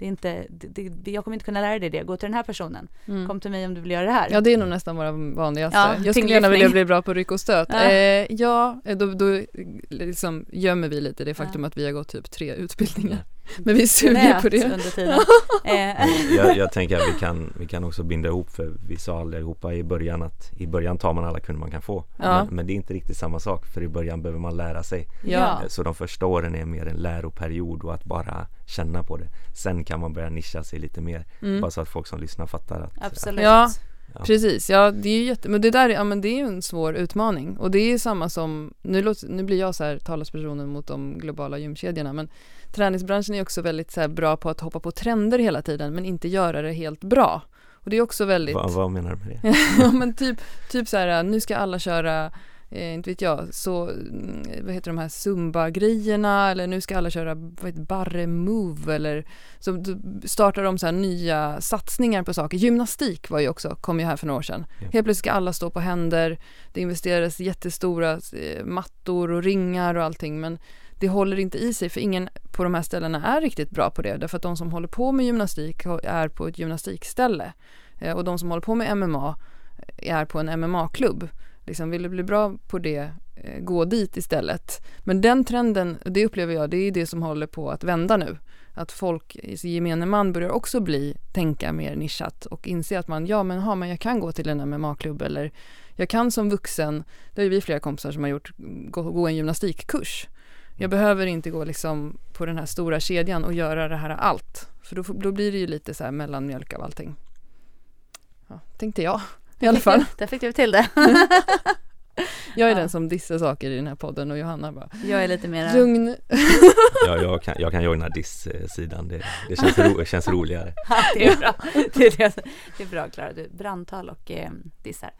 Det är inte, det, det, jag kommer inte kunna lära dig det, gå till den här personen. Mm. Kom till mig om du vill göra det här. Ja det är nog nästan våra vanligaste. Ja, jag skulle gärna vilja bli bra på ryck och stöt. Ja. Eh, ja, då, då liksom gömmer vi lite det faktum att vi har gått typ tre utbildningar. Men vi suger på det. under tiden. eh, jag, jag tänker att vi kan, vi kan också binda ihop för vi sa allihopa i början att i början tar man alla kunder man kan få. Ja. Men, men det är inte riktigt samma sak för i början behöver man lära sig. Ja. Eh, Så de första åren är mer en läroperiod och att bara känna på det. Sen kan man börja nischa sig lite mer. Mm. Bara så att folk som lyssnar fattar att absolut. Ja. Ja. Precis, ja det är ju jätte, men det där är, ja, men det är ju en svår utmaning och det är samma som, nu, låter, nu blir jag så här talespersonen mot de globala gymkedjorna men träningsbranschen är också väldigt så bra på att hoppa på trender hela tiden men inte göra det helt bra. Och det är också väldigt, vad, vad menar du med det? ja men typ, typ så här, nu ska alla köra Eh, inte vet jag, så, mm, vad heter de här zumba-grejerna eller nu ska alla köra vad heter, barre move eller så startar de så här nya satsningar på saker. Gymnastik var ju också, kom ju här för några år sedan. Ja. Helt plötsligt ska alla stå på händer, det investerades jättestora eh, mattor och ringar och allting men det håller inte i sig för ingen på de här ställena är riktigt bra på det därför att de som håller på med gymnastik är på ett gymnastikställe Eh, och de som håller på med MMA är på en MMA-klubb. Liksom, vill du bli bra på det, eh, gå dit istället. Men den trenden, det upplever jag, det är det som håller på att vända nu. Att folk, gemene man börjar också bli, tänka mer nischat och inse att man, ja men, ha, men jag kan gå till en MMA-klubb eller jag kan som vuxen, det är vi flera kompisar som har gjort, gå, gå en gymnastikkurs. Jag behöver inte gå liksom på den här stora kedjan och göra det här allt. För då, då blir det ju lite så här mellanmjölk av allting. Ja, tänkte jag i alla fall. Där fick du till det. Jag är Ja. den som dissar saker i den här podden och Johanna bara Jag är lite mer Lugn. Ja, jag, kan, jag kan joina diss-sidan, det, det känns, ro, känns roligare. Ja, det är bra. Det är, det. Det är bra Klara, du brandtal och eh, dissar.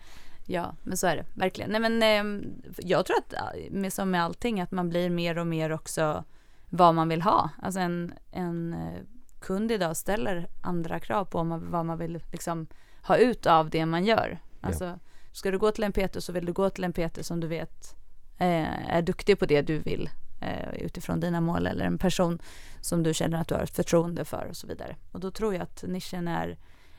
Ja, men så är det verkligen. Nej men eh, jag tror att med, som med allting att man blir mer och mer också vad man vill ha. Alltså en, en eh, kund idag ställer andra krav på vad man vill liksom ha ut av det man gör. Alltså ska du gå till en PT så vill du gå till en PT som du vet eh, är duktig på det du vill eh, utifrån dina mål eller en person som du känner att du har ett förtroende för och så vidare. Och då tror jag att nischen är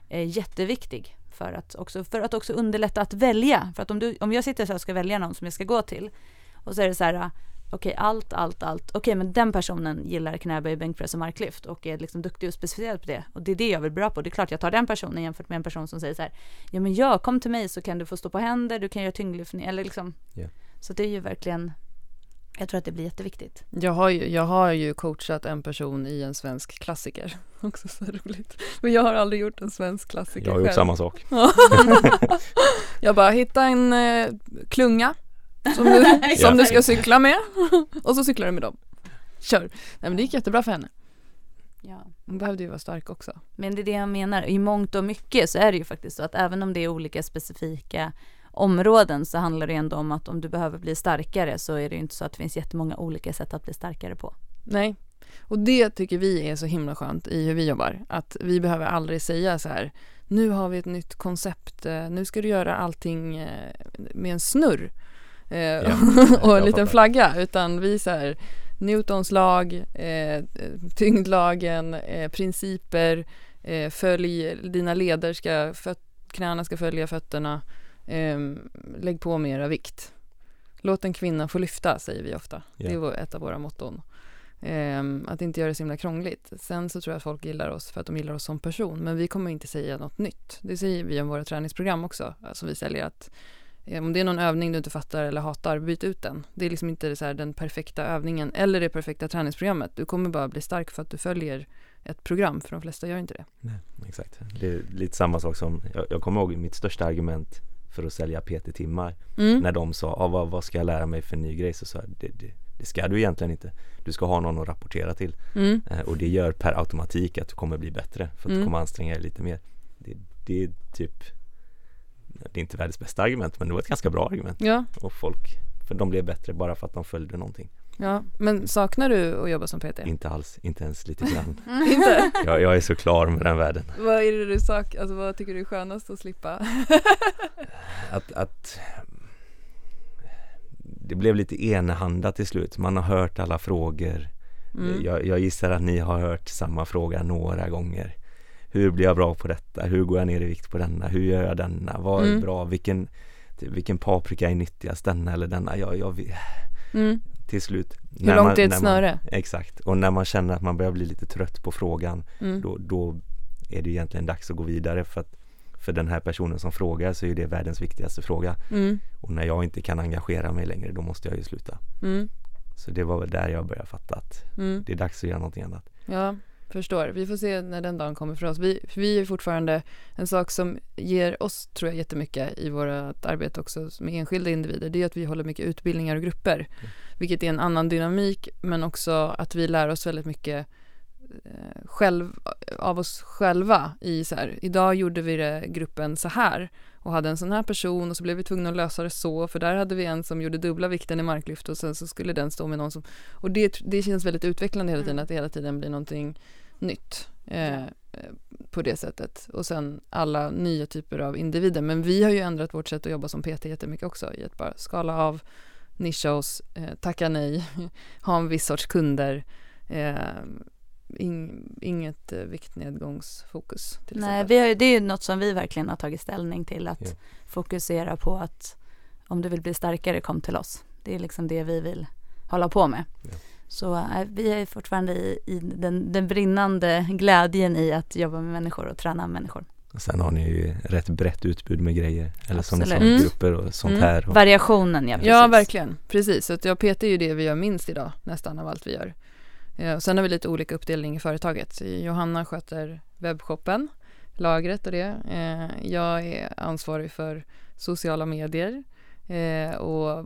eh, jätteviktig för att, också, för att också underlätta att välja. För att om, du, om jag sitter så här och ska välja någon som jag ska gå till och så är det så här okej allt, allt, allt, okej men den personen gillar knäböj, bänkpress och marklyft och är liksom duktig och specificerad på det och det är det jag vill bra på. Det är klart jag tar den personen jämfört med en person som säger så här ja men ja kom till mig så kan du få stå på händer, du kan göra tyngdlyftning eller liksom Ja. så det är ju verkligen jag tror att det blir jätteviktigt. Jag har, ju, jag har ju coachat en person i en svensk klassiker. Också så roligt. Men jag har aldrig gjort en svensk klassiker Jag har gjort själv. samma sak. jag bara, hitta en eh, klunga som du, som du ska cykla med och så cyklar du med dem. Kör. Nej men det gick jättebra för henne. Ja. Hon behövde ju vara stark också. Men det är det jag menar, i mångt och mycket så är det ju faktiskt så att även om det är olika specifika områden så handlar det ändå om att om du behöver bli starkare så är det ju inte så att det finns jättemånga olika sätt att bli starkare på. Nej. Och det tycker vi är så himla skönt i hur vi jobbar. Att vi behöver aldrig säga så här, nu har vi ett nytt koncept, eh, nu ska du göra allting eh, med en snurr. Eh, och en liten flagga. Utan vi så här, Newtons lag, eh, tyngdlagen, eh, principer, eh, följ dina leder, ska, knäna ska följa fötterna, eh, lägg på mera vikt. Låt en kvinna få lyfta, säger vi ofta. Det är Ja. ett av våra motton. Ehm, att inte göra det så himla krångligt. Sen så tror jag att folk gillar oss för att de gillar oss som person. Men vi kommer inte säga något nytt. Det säger vi om våra träningsprogram också, som vi säljer. att Om det är någon övning du inte fattar eller hatar, byt ut den. Det är liksom inte så den perfekta övningen eller det perfekta träningsprogrammet. Du kommer bara bli stark för att du följer ett program, för de flesta gör inte det. Nej, exakt. Det är lite samma sak som, jag, jag kommer ihåg mitt största argument för att sälja PT-timmar Mm. när de sa, ah, vad, vad ska jag lära mig för ny grej? Så sa jag, det, det, det ska du egentligen inte. Du ska ha någon att rapportera till Mm. eh, och det gör per automatik att du kommer bli bättre för att Mm. du kommer anstränga dig lite mer. Det, det är typ, det är inte världens bästa argument men det var ett ganska bra argument Ja, och folk, för de blev bättre bara för att de följde någonting. ja. Men saknar du att jobba som PT? Inte alls, inte ens lite grann. Inte? Jag, jag är så klar med den världen. vad är det du sak, alltså vad tycker du är skönast att slippa? att, att det blev lite enahanda till slut. Man har hört alla frågor. Mm. Jag, jag gissar att ni har hört samma fråga några gånger. Hur blir jag bra på detta? Hur går jag ner i vikt på denna? Hur gör jag denna? Vad är Mm. bra? Vilken, vilken paprika är nyttigast? Denna eller denna? Jag, jag, vet- Mm. till slut. Hur långt är ett snöre? exakt. Och när man känner att man börjar bli lite trött på frågan Mm. då, då är det egentligen dags att gå vidare för att för den här personen som frågar så är det världens viktigaste fråga. Mm. Och när jag inte kan engagera mig längre då måste jag ju sluta. Mm. Så det var väl där jag började fatta att Mm. det är dags att göra någonting annat. Ja, förstår. Vi får se när den dagen kommer för oss. Vi, för vi är fortfarande en sak som ger oss, tror jag, jättemycket i vårt arbete också med enskilda individer. Det är att vi håller mycket utbildningar och grupper, vilket är en annan dynamik, men också att vi lär oss väldigt mycket eh, själv, av oss själva i så här, idag gjorde vi det gruppen så här och hade en sån här person och så blev vi tvungna att lösa det så för där hade vi en som gjorde dubbla vikten i marklyft och sen så skulle den stå med någon som och det, det känns väldigt utvecklande hela tiden Mm. att det hela tiden blir någonting nytt eh, eh, på det sättet och sen alla nya typer av individer men vi har ju ändrat vårt sätt att jobba som PT jättemycket också i att bara skala av nischa oss, eh, tacka nej, ha en viss sorts kunder eh, ing, inget eh, viktnedgångsfokus till Nej, vi har, det är ju något som vi verkligen har tagit ställning till att Ja. fokusera på att om du vill bli starkare kom till oss. Det är liksom det vi vill hålla på med. Ja. Så äh, vi är fortfarande i, i den, den brinnande glädjen i att jobba med människor och träna människor. Och sen har ni ju rätt brett utbud med grejer. Eller som ni sa. Mm. grupper och sånt Mm. här. Och, Variationen ja, precis. Ja, verkligen. Precis. Så att jag PT är ju det vi gör minst idag, nästan av allt vi gör. Eh, och sen har vi lite olika uppdelning i företaget. Johanna sköter webbshoppen, lagret och det. Eh, jag är ansvarig för sociala medier eh, och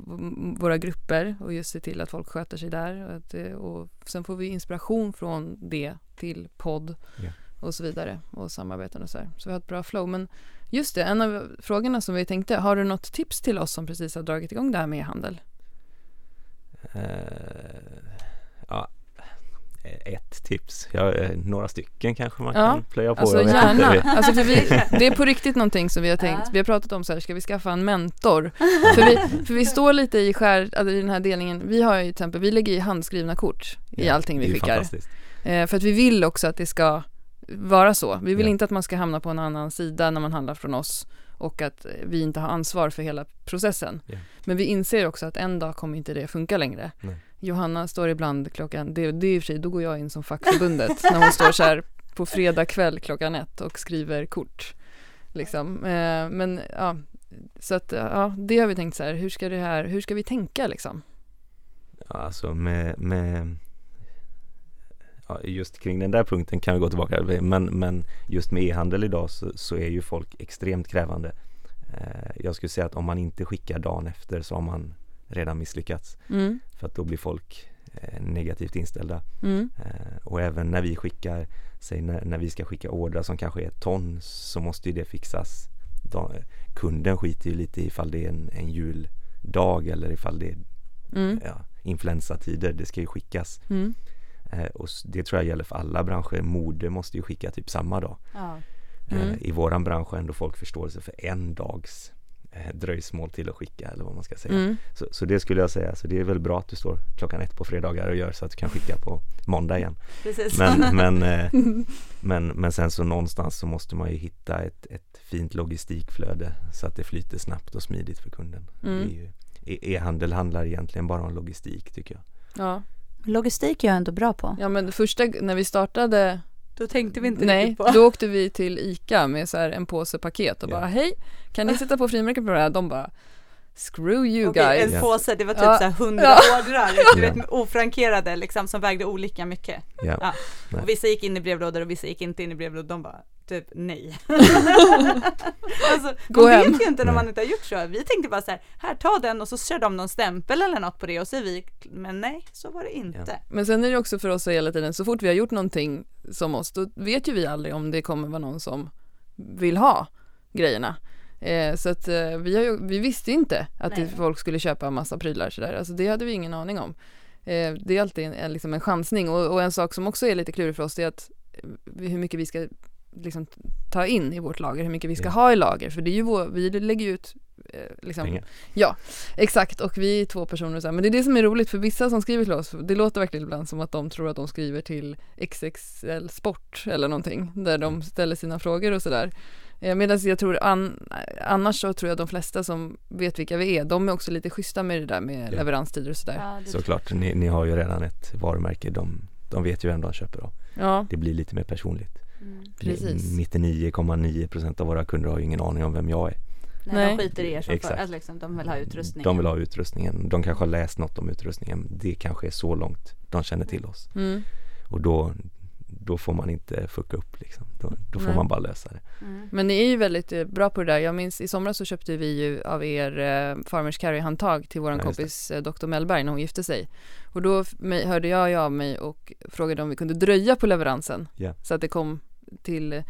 våra grupper och just se till att folk sköter sig där. Och, att, eh, och sen får vi inspiration från det till podd Ja. och så vidare och samarbeten och så här. Så vi har ett bra flow. Men just det, en av frågorna som vi tänkte, har du något tips till oss som precis har dragit igång det här med e-handel? eh, ja, ett tips. Ja, eh, några stycken kanske man Ja, kan plöja på. Alltså gärna. Alltså för vi, det är på riktigt någonting som vi har tänkt. Ja. Vi har pratat om så här, ska vi skaffa en mentor? För vi, för vi står lite i skär, alltså i den här delningen. Vi har ju till exempel, vi lägger i handskrivna kort i Ja, allting vi skickar. Eh, för att vi vill också att det ska vara så. Vi vill Ja. inte att man ska hamna på en annan sida när man handlar från oss och att eh, vi inte har ansvar för hela processen. Ja. Men vi inser också att en dag kommer inte det funka längre. Nej. Johanna står ibland klockan, det, det är i och för sig, då går jag in som fackförbundet när hon står så här på fredag kväll klockan ett och skriver kort. Liksom. Eh, men ja, så att eh, ja, det har vi tänkt så här, hur ska det här, hur ska vi tänka liksom? Ja, alltså med, med ja, just kring den där punkten kan vi gå tillbaka men, men just med e-handel idag så, så är ju folk extremt krävande. Eh, jag skulle säga att om man inte skickar dagen efter så har man redan misslyckats Mm, för att då blir folk eh, negativt inställda. mm, Eh, och även när vi skickar, säg när, när vi ska skicka ordrar som kanske är ton så måste ju det fixas. Da, kunden skiter ju lite ifall det är en, en juldag eller ifall det är mm, ja, influensatider, det ska ju skickas. mm. Eh, och det tror jag gäller för alla branscher. Mode måste ju skicka typ samma dag. Ja. Mm. I våran bransch har ändå folk förståelse för en dags dröjsmål till att skicka eller vad man ska säga. Mm. Så, så det skulle jag säga, så det är väl bra att du står klockan ett på fredagar och gör så att du kan skicka på måndag igen. Precis. Men, men, eh, men, men sen så någonstans så måste man ju hitta ett, ett fint logistikflöde så att det flyter snabbt och smidigt för kunden. Mm. E- E-handel handlar egentligen bara om logistik tycker jag. Ja. Logistik är jag ändå bra på. ja, men första, när vi startade Då tänkte vi Nej, då åkte vi till ICA med så här en påse paket och Ja. bara hej, kan ni sätta på frimärken på det här? De bara screw you Okej, guys. en Ja. påse, det var typ Ja. så här hundra Ja. ordrar, du Ja. vet ofrankerade liksom som vägde olika mycket. Ja. Ja. Och vissa gick in i brevlådor och vissa gick inte in i brevlådor, de bara typ nej. alltså, Gå man hem. vet ju inte när man inte har gjort så. Vi tänkte bara så här, här ta den och så kör de någon stämpel eller något på det och så är vi, men nej, så var det inte. Men sen är det också för oss hela tiden, så fort vi har gjort någonting som oss, då vet ju vi aldrig om det kommer vara någon som vill ha grejerna. Eh, så att eh, vi, har ju, vi visste inte att det, Nej. folk skulle köpa massa prylar sådär, alltså det hade vi ingen aning om. Eh, det är alltid en, en, liksom en chansning och, och en sak som också är lite klurig för oss det är att hur mycket vi ska liksom ta in i vårt lager, hur mycket vi ska Ja. ha i lager, för det är ju vår, vi lägger ju ut eh, liksom, Pengar. Ja, exakt och vi är två personer så här. men det är det som är roligt för vissa som skriver till oss, det låter verkligen ibland som att de tror att de skriver till XXL Sport eller någonting, där de ställer sina frågor och sådär. Eh, Medan jag tror, an, annars så tror jag de flesta som vet vilka vi är, de är också lite schyssta med det där med Ja. leveranstider och sådär. Ja, Såklart, ni, ni har ju redan ett varumärke, de, de vet ju vem de köper av. Ja, Det blir lite mer personligt. Mm. Precis. 99,9% av våra kunder har ju ingen aning om vem jag är. Nej, Nej. de skiter i er som Exakt. för, alltså liksom, de vill ha utrustning. De vill ha utrustningen, de kanske har läst något om utrustningen. Det kanske är så långt de känner till oss. mm. Och då, då får man inte fucka upp liksom. Då, då får Nej. man bara lösa det. Mm. Men ni är ju väldigt eh, bra på det där. Jag minns i somras så köpte vi ju av er eh, Farmers Carry-handtag till våran Ja, kompis eh, Dr. Mellberg när hon gifte sig. Och då hörde jag ju av mig och frågade om vi kunde dröja på leveransen. Ja. Så att det kom till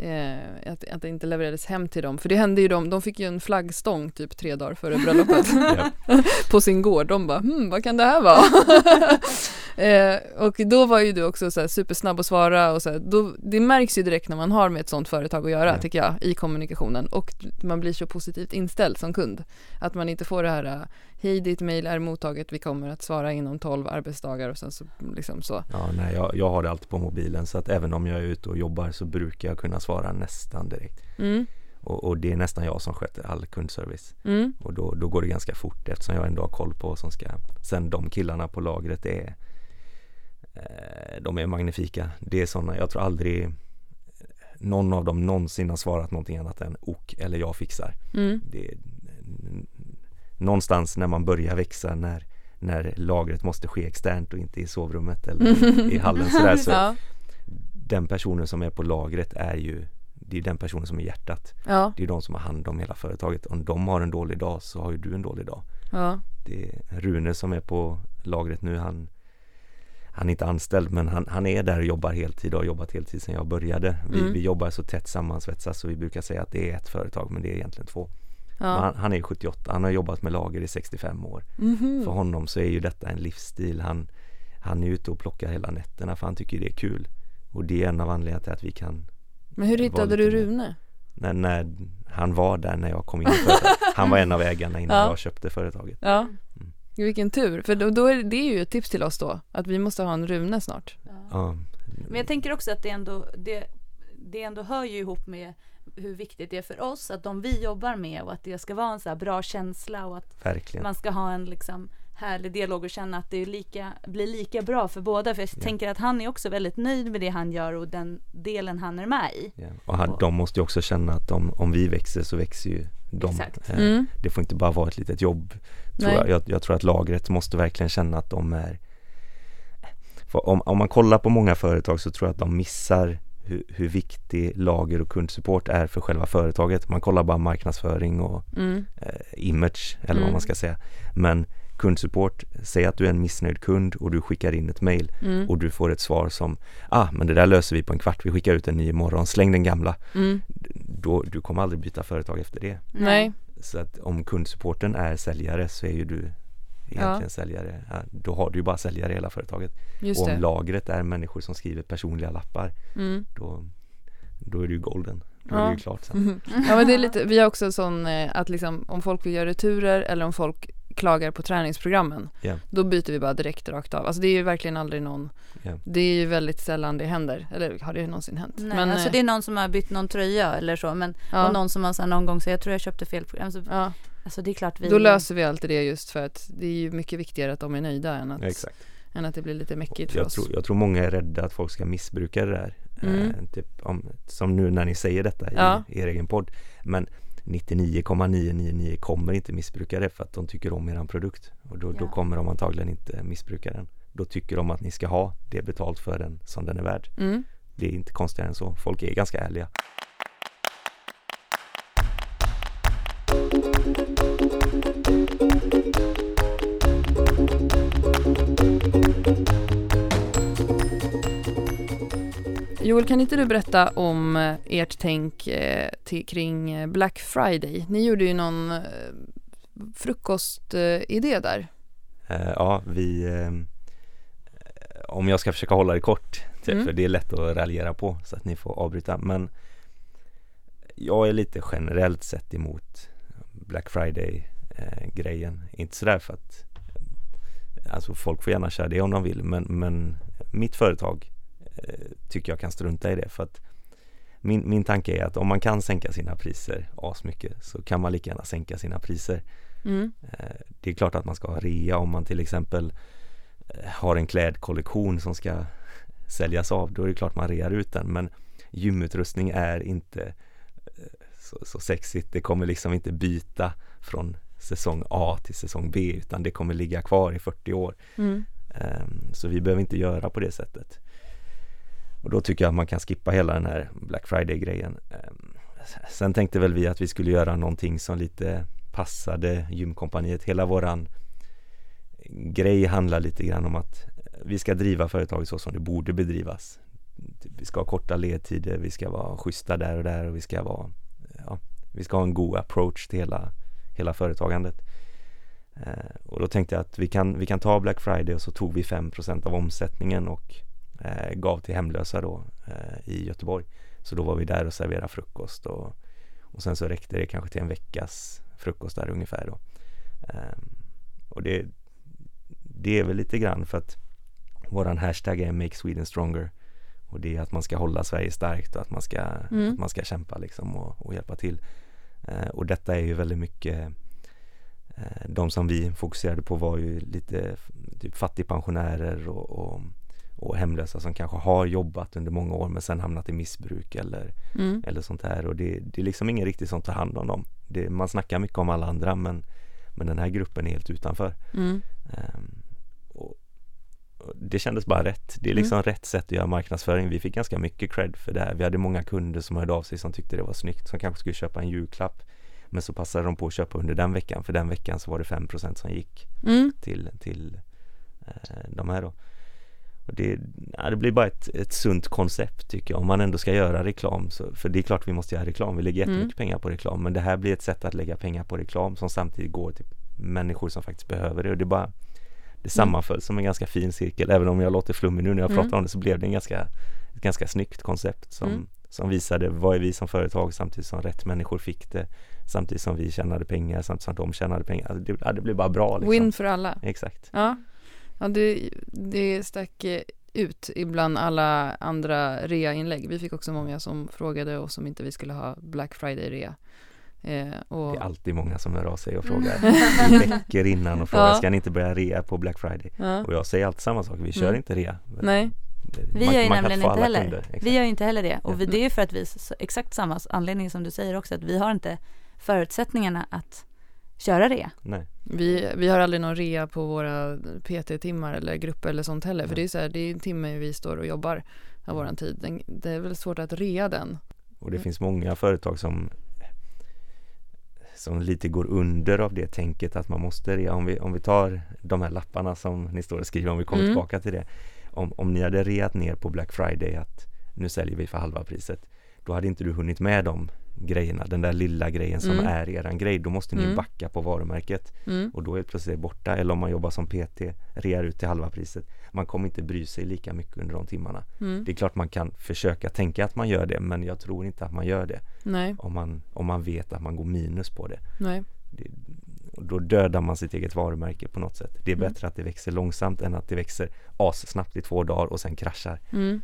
eh, att, att det inte levererades hem till dem. För det hände ju dem, de fick ju en flaggstång typ tre dagar före bröllopet på sin gård. De bara, hmm, vad kan det här vara? eh, och då var ju du också så supersnabb att svara och så här, då, det märks ju direkt när man har med ett sånt företag att göra Ja. tycker jag i kommunikationen och man blir så positivt inställd som kund. Att man inte får det här, eh, hej ditt mejl är mottaget, vi kommer att svara inom 12 arbetsdagar och sen så liksom så. Ja, nej, jag, jag har det alltid på mobilen så att även om jag är ute och jobbar så brukar jag kunna svara nästan direkt. Mm, Och, och det är nästan jag som sköter all kundservice. mm, Och då, då går det ganska fort eftersom jag ändå har koll på vad som ska Sen de killarna på lagret är eh, De är magnifika Det är sådana, jag tror aldrig Någon av dem någonsin har svarat någonting annat än ok eller jag fixar mm, det, Någonstans när man börjar växa när När lagret måste ske externt och inte i sovrummet eller i, i hallen sådär så ja, Den personen som är på lagret är ju Det är den personen som är hjärtat. Ja, Det är de som har hand om hela företaget. Om de har en dålig dag så har ju du en dålig dag. Ja, det är Rune som är på lagret nu han Han är inte anställd men han, han är där och jobbar heltid och har jobbat heltid sedan jag började. Vi, Mm. vi jobbar så tätt sammansvetsat så vi brukar säga att det är ett företag men det är egentligen två ja. han, han är 78, han har jobbat med lager i 65 år Mhm. För honom så är ju detta en livsstil han Han är ute och plockar hela nätterna för han tycker det är kul Och det är en av anledningarna till att vi kan Men hur hittade du Rune? när, när han var där när jag kom in Han var en av ägarna innan Ja. jag köpte företaget Ja, Mm. vilken tur. För då, då är det är ju ett tips till oss då, att vi måste ha en Rune snart. Ja. Ja, Men jag tänker också att det ändå, det, det ändå hör ju ihop med hur viktigt det är för oss att de vi jobbar med och att det ska vara en så här bra känsla och att verkligen man ska ha en liksom härlig dialog och känna att det är lika, blir lika bra för båda. För jag Ja. tänker att han är också väldigt nöjd med det han gör och den delen han är med i. Ja, och han, de måste ju också känna att om, om vi växer så växer ju de. Exakt. Eh, Mm. Det får inte bara vara ett litet jobb. Tror jag. Jag, jag tror att lagret måste verkligen känna att de är för om, om man kollar på många företag så tror jag att de missar hur, hur viktig lager och kundsupport är för själva företaget. Man kollar bara marknadsföring och Mm. eh, image eller Mm. vad man ska säga. Men kundsupport, säg att du är en missnöjd kund och du skickar in ett mail Mm. och du får ett svar som ah men det där löser vi på en kvart, vi skickar ut en ny imorgon, släng den gamla. Mm. Då, du kommer aldrig byta företag efter det. Nej. Så att om kundsupporten är säljare så är ju du egentligen Ja. säljare. Ja, då har du ju bara säljare i hela företaget. Just och om det. lagret är människor som skriver personliga lappar Mm. då, då är det ju golden. Då är Ja. det ju klart sen. Ja men det är lite, vi har också sån eh, att liksom om folk vill göra returer eller om folk klagar på träningsprogrammen Ja. då byter vi bara direkt rakt av. Alltså det är ju verkligen aldrig någon, Ja. det är ju väldigt sällan det händer. Eller har det någonsin hänt? Nej, men, alltså eh, det är någon som har bytt någon tröja eller så men ja, och någon som har så någon gång så jag tror jag köpte fel program. Alltså, ja, alltså det är klart vi då löser vi alltid det just för att det är ju mycket viktigare att de är nöjda än att, exakt. än att det blir lite mäckigt för Jag oss. tror, jag tror många är rädda att folk ska missbruka det där. Mm. Eh, typ om, som nu när ni säger detta i Ja. er egen podd. Men 99,999 kommer inte missbruka det för att de tycker om eran produkt och då, då Ja. kommer de antagligen inte missbruka den. Då tycker de att ni ska ha det betalt för den som den är värd. Mm. Det är inte konstigare än så. Folk är ganska ärliga. Joel, kan inte du berätta om eh, ert tänk eh, till, kring eh, Black Friday? Ni gjorde ju någon frukostidé där. Ja, vi Om jag ska försöka hålla det kort, till- Mm. för det är lätt att raljera på så att ni får avbryta. Men jag är lite generellt sett emot Black Friday eh, grejen. Inte sådär för att Alltså folk får gärna köra det om de vill men, men mitt företag tycker jag kan strunta i det för att min, min tanke är att om man kan sänka sina priser asmycket så kan man lika gärna sänka sina priser. Mm. Eh, Det är klart att man ska ha rea om man till exempel eh, har en klädkollektion som ska säljas av. Då är det klart man rear ut den. Men gymutrustning är inte eh, så, så sexigt. Det kommer liksom inte byta från säsong A till säsong B utan det kommer ligga kvar i 40 år. Mm. Ehm, Så vi behöver inte göra på det sättet. Och då tycker jag att man kan skippa hela den här Black Friday-grejen. Ehm, sen tänkte väl vi att vi skulle göra någonting som lite passade gymkompaniet. Hela våran grej handlar lite grann om att vi ska driva företaget så som det borde bedrivas. Typ, vi ska ha korta ledtider, vi ska vara schyssta där och där och vi ska vara ja, vi ska ha en god approach till hela, hela företagandet. Ehm, och då tänkte jag att vi kan, vi kan ta Black Friday och så tog vi 5% av omsättningen och eh, gav till hemlösa då eh, i Göteborg. Så då var vi där och serverade frukost och, och sen så räckte det kanske till en veckas frukost där ungefär då. Ehm, och det, det är väl lite grann för att våran hashtag är Make Sweden Stronger och det är att man ska hålla Sverige starkt och att man ska, Mm. att man ska kämpa liksom och, och hjälpa till. Eh, och detta är ju väldigt mycket eh, de som vi fokuserade på var ju lite typ fattigpensionärer och, och, och hemlösa som kanske har jobbat under många år men sen hamnat i missbruk eller, Mm. eller sånt här och det, det är liksom ingen riktigt som tar hand om dem. Det, man snackar mycket om alla andra men, men den här gruppen är helt utanför. Mm. Ehm, och, och det kändes bara rätt. Det är liksom rätt sätt att göra marknadsföring. Vi fick ganska mycket cred för det här. Vi hade många kunder som hörde av sig som tyckte det var snyggt, som kanske skulle köpa en julklapp. Men så passade de på att köpa under den veckan, för den veckan så var det 5% som gick Mm. till, till eh, de här då. Det, ja, det blir bara ett, ett sunt koncept tycker jag, om man ändå ska göra reklam. Så, för det är klart vi måste göra reklam, vi lägger Mm. jättemycket pengar på reklam. Men det här blir ett sätt att lägga pengar på reklam som samtidigt går till människor som faktiskt behöver det. Och det bara det sammanföll som en ganska fin cirkel. Även om jag låter flummig nu när jag Mm. pratar om det så blev det en ganska, ett ganska snyggt koncept som, Mm. som visade vad är vi som företag samtidigt som rätt människor fick det. Samtidigt som vi tjänade pengar, samtidigt som de tjänade pengar. Alltså det, ja, det blev bara bra liksom. Win för alla. Exakt. Ja, ja det, det stack eh, ut ibland alla andra rea-inlägg. Vi fick också många som frågade oss om inte vi skulle ha Black Friday-rea. Eh, och, Det är alltid många som hör av sig och Mm. frågar veckor innan och frågar Ja. ska ni inte börja rea på Black Friday? ja. Och jag säger alltid samma sak, vi kör Mm. inte rea. Nej. Vi Man- gör ju nämligen inte heller. kunder. Vi gör ju inte heller det. Och vi, Ja. det är ju för att vi, så, exakt samma anledning som du säger också, att vi har inte förutsättningarna att köra det. Nej. Vi, vi har aldrig någon rea på våra PT-timmar eller grupper eller sånt heller. För Nej. det är så här, det är en timme vi står och jobbar av våran tid. Den, det är väl svårt att rea den. Och det Mm. finns många företag som som lite går under av det tänket att man måste rea. Om vi, om vi tar de här lapparna som ni står och skriver, om vi kommer Mm. tillbaka till det. Om, om ni hade reat ner på Black Friday att nu säljer vi för halva priset. Då hade inte du hunnit med de grejerna, den där lilla grejen som Mm. är eran grej. Då måste ni Mm. backa på varumärket. Mm. och då är plötsligt det borta eller om man jobbar som PT, rear ut till halva priset. Man kommer inte bry sig lika mycket under de timmarna. Mm. Det är klart man kan försöka tänka att man gör det men jag tror inte att man gör det Nej, om man, om man vet att man går minus på det. nej. det då dödar man sitt eget varumärke på något sätt. Det är Mm. bättre att det växer långsamt än att det växer assnabbt i två dagar och sen kraschar. Mm.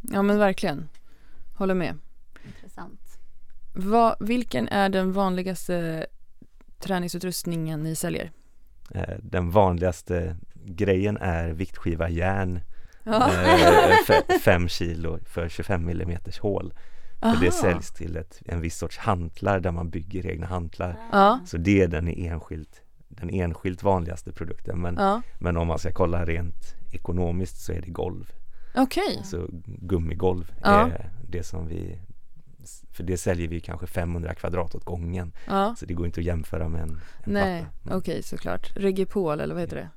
Ja men verkligen. Håller med. Intressant. Vad, vilken är den vanligaste träningsutrustningen ni säljer? Eh, Den vanligaste grejen är viktskiva järn Ja. eh, fe- fem kilo för 25 millimeters hål. För det säljs till ett, en viss sorts hantlar där man bygger egna hantlar. Ja, Så det är den enskilt, den enskilt vanligaste produkten. Men, ja. men om man ska kolla rent ekonomiskt så är det golv. okej. Så gummigolv Ja. är det som vi för det säljer vi kanske 500 kvadrat åt gången. Ja. Så det går inte att jämföra med en, en Nej, platta. okej såklart. Regipol eller vad heter det?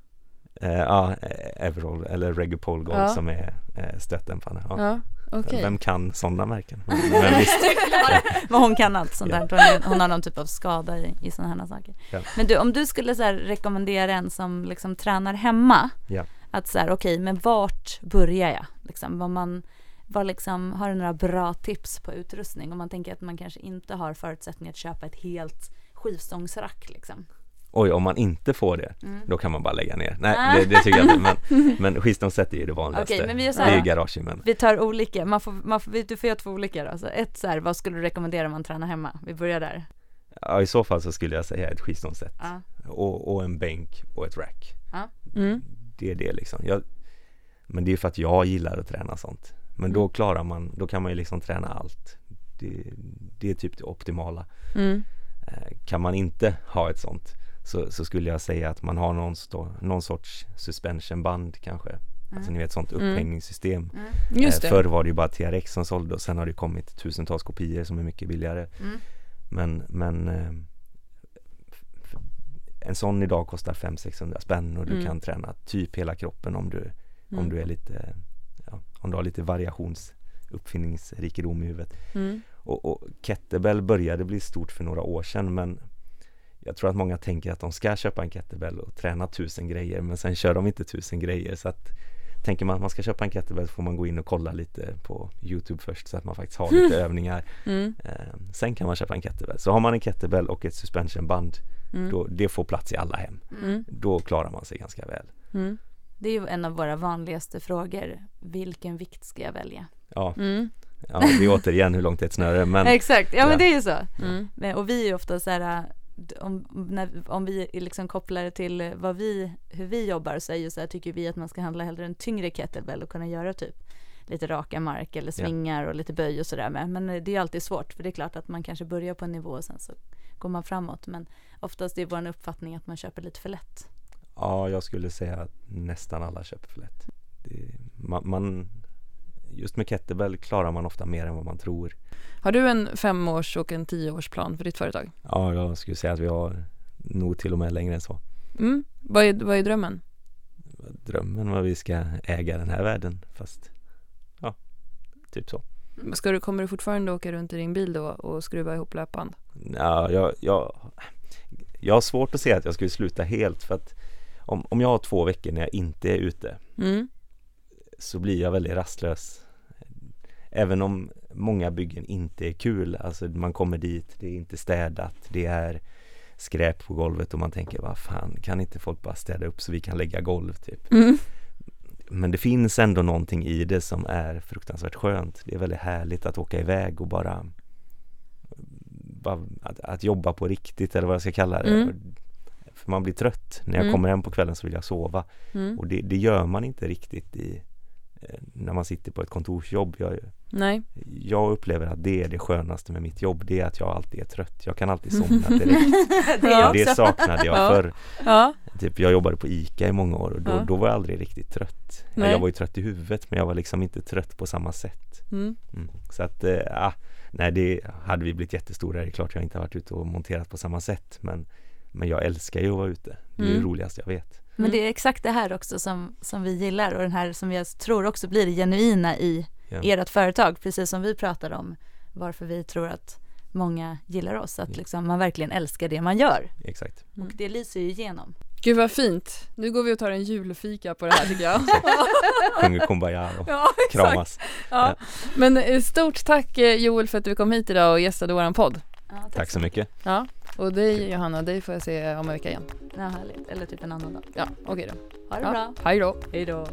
Eh, ja, eh, Everall eller Regupol Gold Ja. som är eh, stötdämparna. Ja. Ja, okej. Vem kan sådana märken? Men, men visst, Men hon kan allt sånt Ja. där. Hon, har någon typ av skada i, i sådana här saker. Ja. Men du, om du skulle så här rekommendera en som liksom tränar hemma. Ja. Att så här, okej, men vart börjar jag? Liksom, vad man, vad liksom, har du några bra tips på utrustning? Om man tänker att man kanske inte har förutsättningar att köpa ett helt skivstångsrack liksom. oj, om man inte får det, Mm. då kan man bara lägga ner. Nej, Ah. det, det tycker jag inte. Men, men skivstångsset är ju det vanligaste. Okej, men vi gör så det här är ju då. garagemän. Vi tar olika, man får, man får, du får göra två olika då. Så ett så här, vad skulle du rekommendera om man tränar hemma? Vi börjar där. Ja, i så fall så skulle jag säga ett skivstångsset. Ja. Och, och en bänk och ett rack. Mm. Det är det liksom. Jag, men det är för att jag gillar att träna sånt. Men då Mm. klarar man, då kan man ju liksom träna allt. Det, det är typ det optimala. Mm. Eh, Kan man inte ha ett sånt så, så skulle jag säga att man har någon, stå, någon sorts suspensionband kanske. Alltså ni vet sånt Mm. upphängningssystem. Just Eh. Förr var det ju bara TRX som sålde och sen har det kommit tusentals kopior som är mycket billigare. Mm. Men, men eh, en sån idag kostar 500-600 spänn och du Mm. kan träna typ hela kroppen om du, om Mm. du är lite, om du har lite variations uppfinningsrikedom i huvudet. Mm. Och, och kettlebell började bli stort för några år sedan men jag tror att många tänker att de ska köpa en kettlebell och träna tusen grejer men sen kör de inte tusen grejer så att Tänker man att man ska köpa en kettlebell så får man gå in och kolla lite på Youtube först så att man faktiskt har lite övningar Mm. eh, Sen kan man köpa en kettlebell. Så har man en kettlebell och ett suspensionband Mm. då, det får plats i alla hem. Mm. Då klarar man sig ganska väl. Det är ju en av våra vanligaste frågor. Vilken vikt ska jag välja? Ja, Mm. ja det är återigen hur långt är ett snöre men Exakt, ja, Ja. men det är ju så. Mm. Men, och vi är ofta så här, om, när, om vi liksom kopplar det till vad vi, hur vi jobbar så är ju så här, tycker vi att man ska handla hellre en tyngre kettlebell och kunna göra typ lite raka mark eller Ja. svingar och lite böj och sådär med. Men eh, det är ju alltid svårt för det är klart att man kanske börjar på en nivå och sen så går man framåt. Men oftast är vår uppfattning att man köper lite för lätt. Ja, jag skulle säga att nästan alla köper för lätt. Det, man, man, just med kettlebell klarar man ofta mer än vad man tror. Har du en femårs och en tioårsplan för ditt företag? Ja, jag skulle säga att vi har nog till och med längre än så. Mm. Vad, är, vad är drömmen? Drömmen var att vi ska äga den här världen fast ja, typ så. Ska du, kommer du fortfarande åka runt i din bil då och skruva ihop löpband? Ja, jag, jag, jag har svårt att se att jag skulle sluta helt för att om, om jag har två veckor när jag inte är ute Mm. så blir jag väldigt rastlös. Även om många byggen inte är kul, alltså man kommer dit, det är inte städat, det är skräp på golvet och man tänker vad fan kan inte folk bara städa upp så vi kan lägga golv typ. Mm. Men det finns ändå någonting i det som är fruktansvärt skönt. Det är väldigt härligt att åka iväg och bara, bara att, att jobba på riktigt eller vad jag ska kalla det. Mm. För man blir trött. När jag Mm. kommer hem på kvällen så vill jag sova. Mm. Och det, det gör man inte riktigt i eh, när man sitter på ett kontorsjobb. Jag, Nej. jag upplever att det är det skönaste med mitt jobb. Det är att jag alltid är trött. Jag kan alltid somna direkt. det Ja. det saknade jag Ja. förr. Ja. Typ jag jobbade på ICA i många år och då, Ja. då var jag aldrig riktigt trött. Nej. Jag var ju trött i huvudet men jag var liksom inte trött på samma sätt. Mm. Mm. Så att, ah, nej det hade vi blivit jättestora. Det är klart jag inte varit ute och monterat på samma sätt men, men jag älskar ju att vara ute. Det är Mm. det roligaste jag vet. Men det är exakt det här också som, som vi gillar och den här som jag tror också blir det genuina i Ja. ert företag, precis som vi pratade om varför vi tror att många gillar oss, att Ja. liksom man verkligen älskar det man gör Exakt. Mm. och det lyser ju igenom. Gud vad fint. Nu går vi och tar en julfika på det här tycker jag. Sjunger Kumbaya och ja, kramas. Ja. Men eh, stort tack eh, Joel för att du kom hit idag och gästade våran podd. Ja, Tack så mycket. Ja, och dig Johanna, dig får jag se om en vecka igen. Ja, härligt. Eller typ en annan dag. Ja, okej då. Ha det Ja. bra. Hej då. Hej då.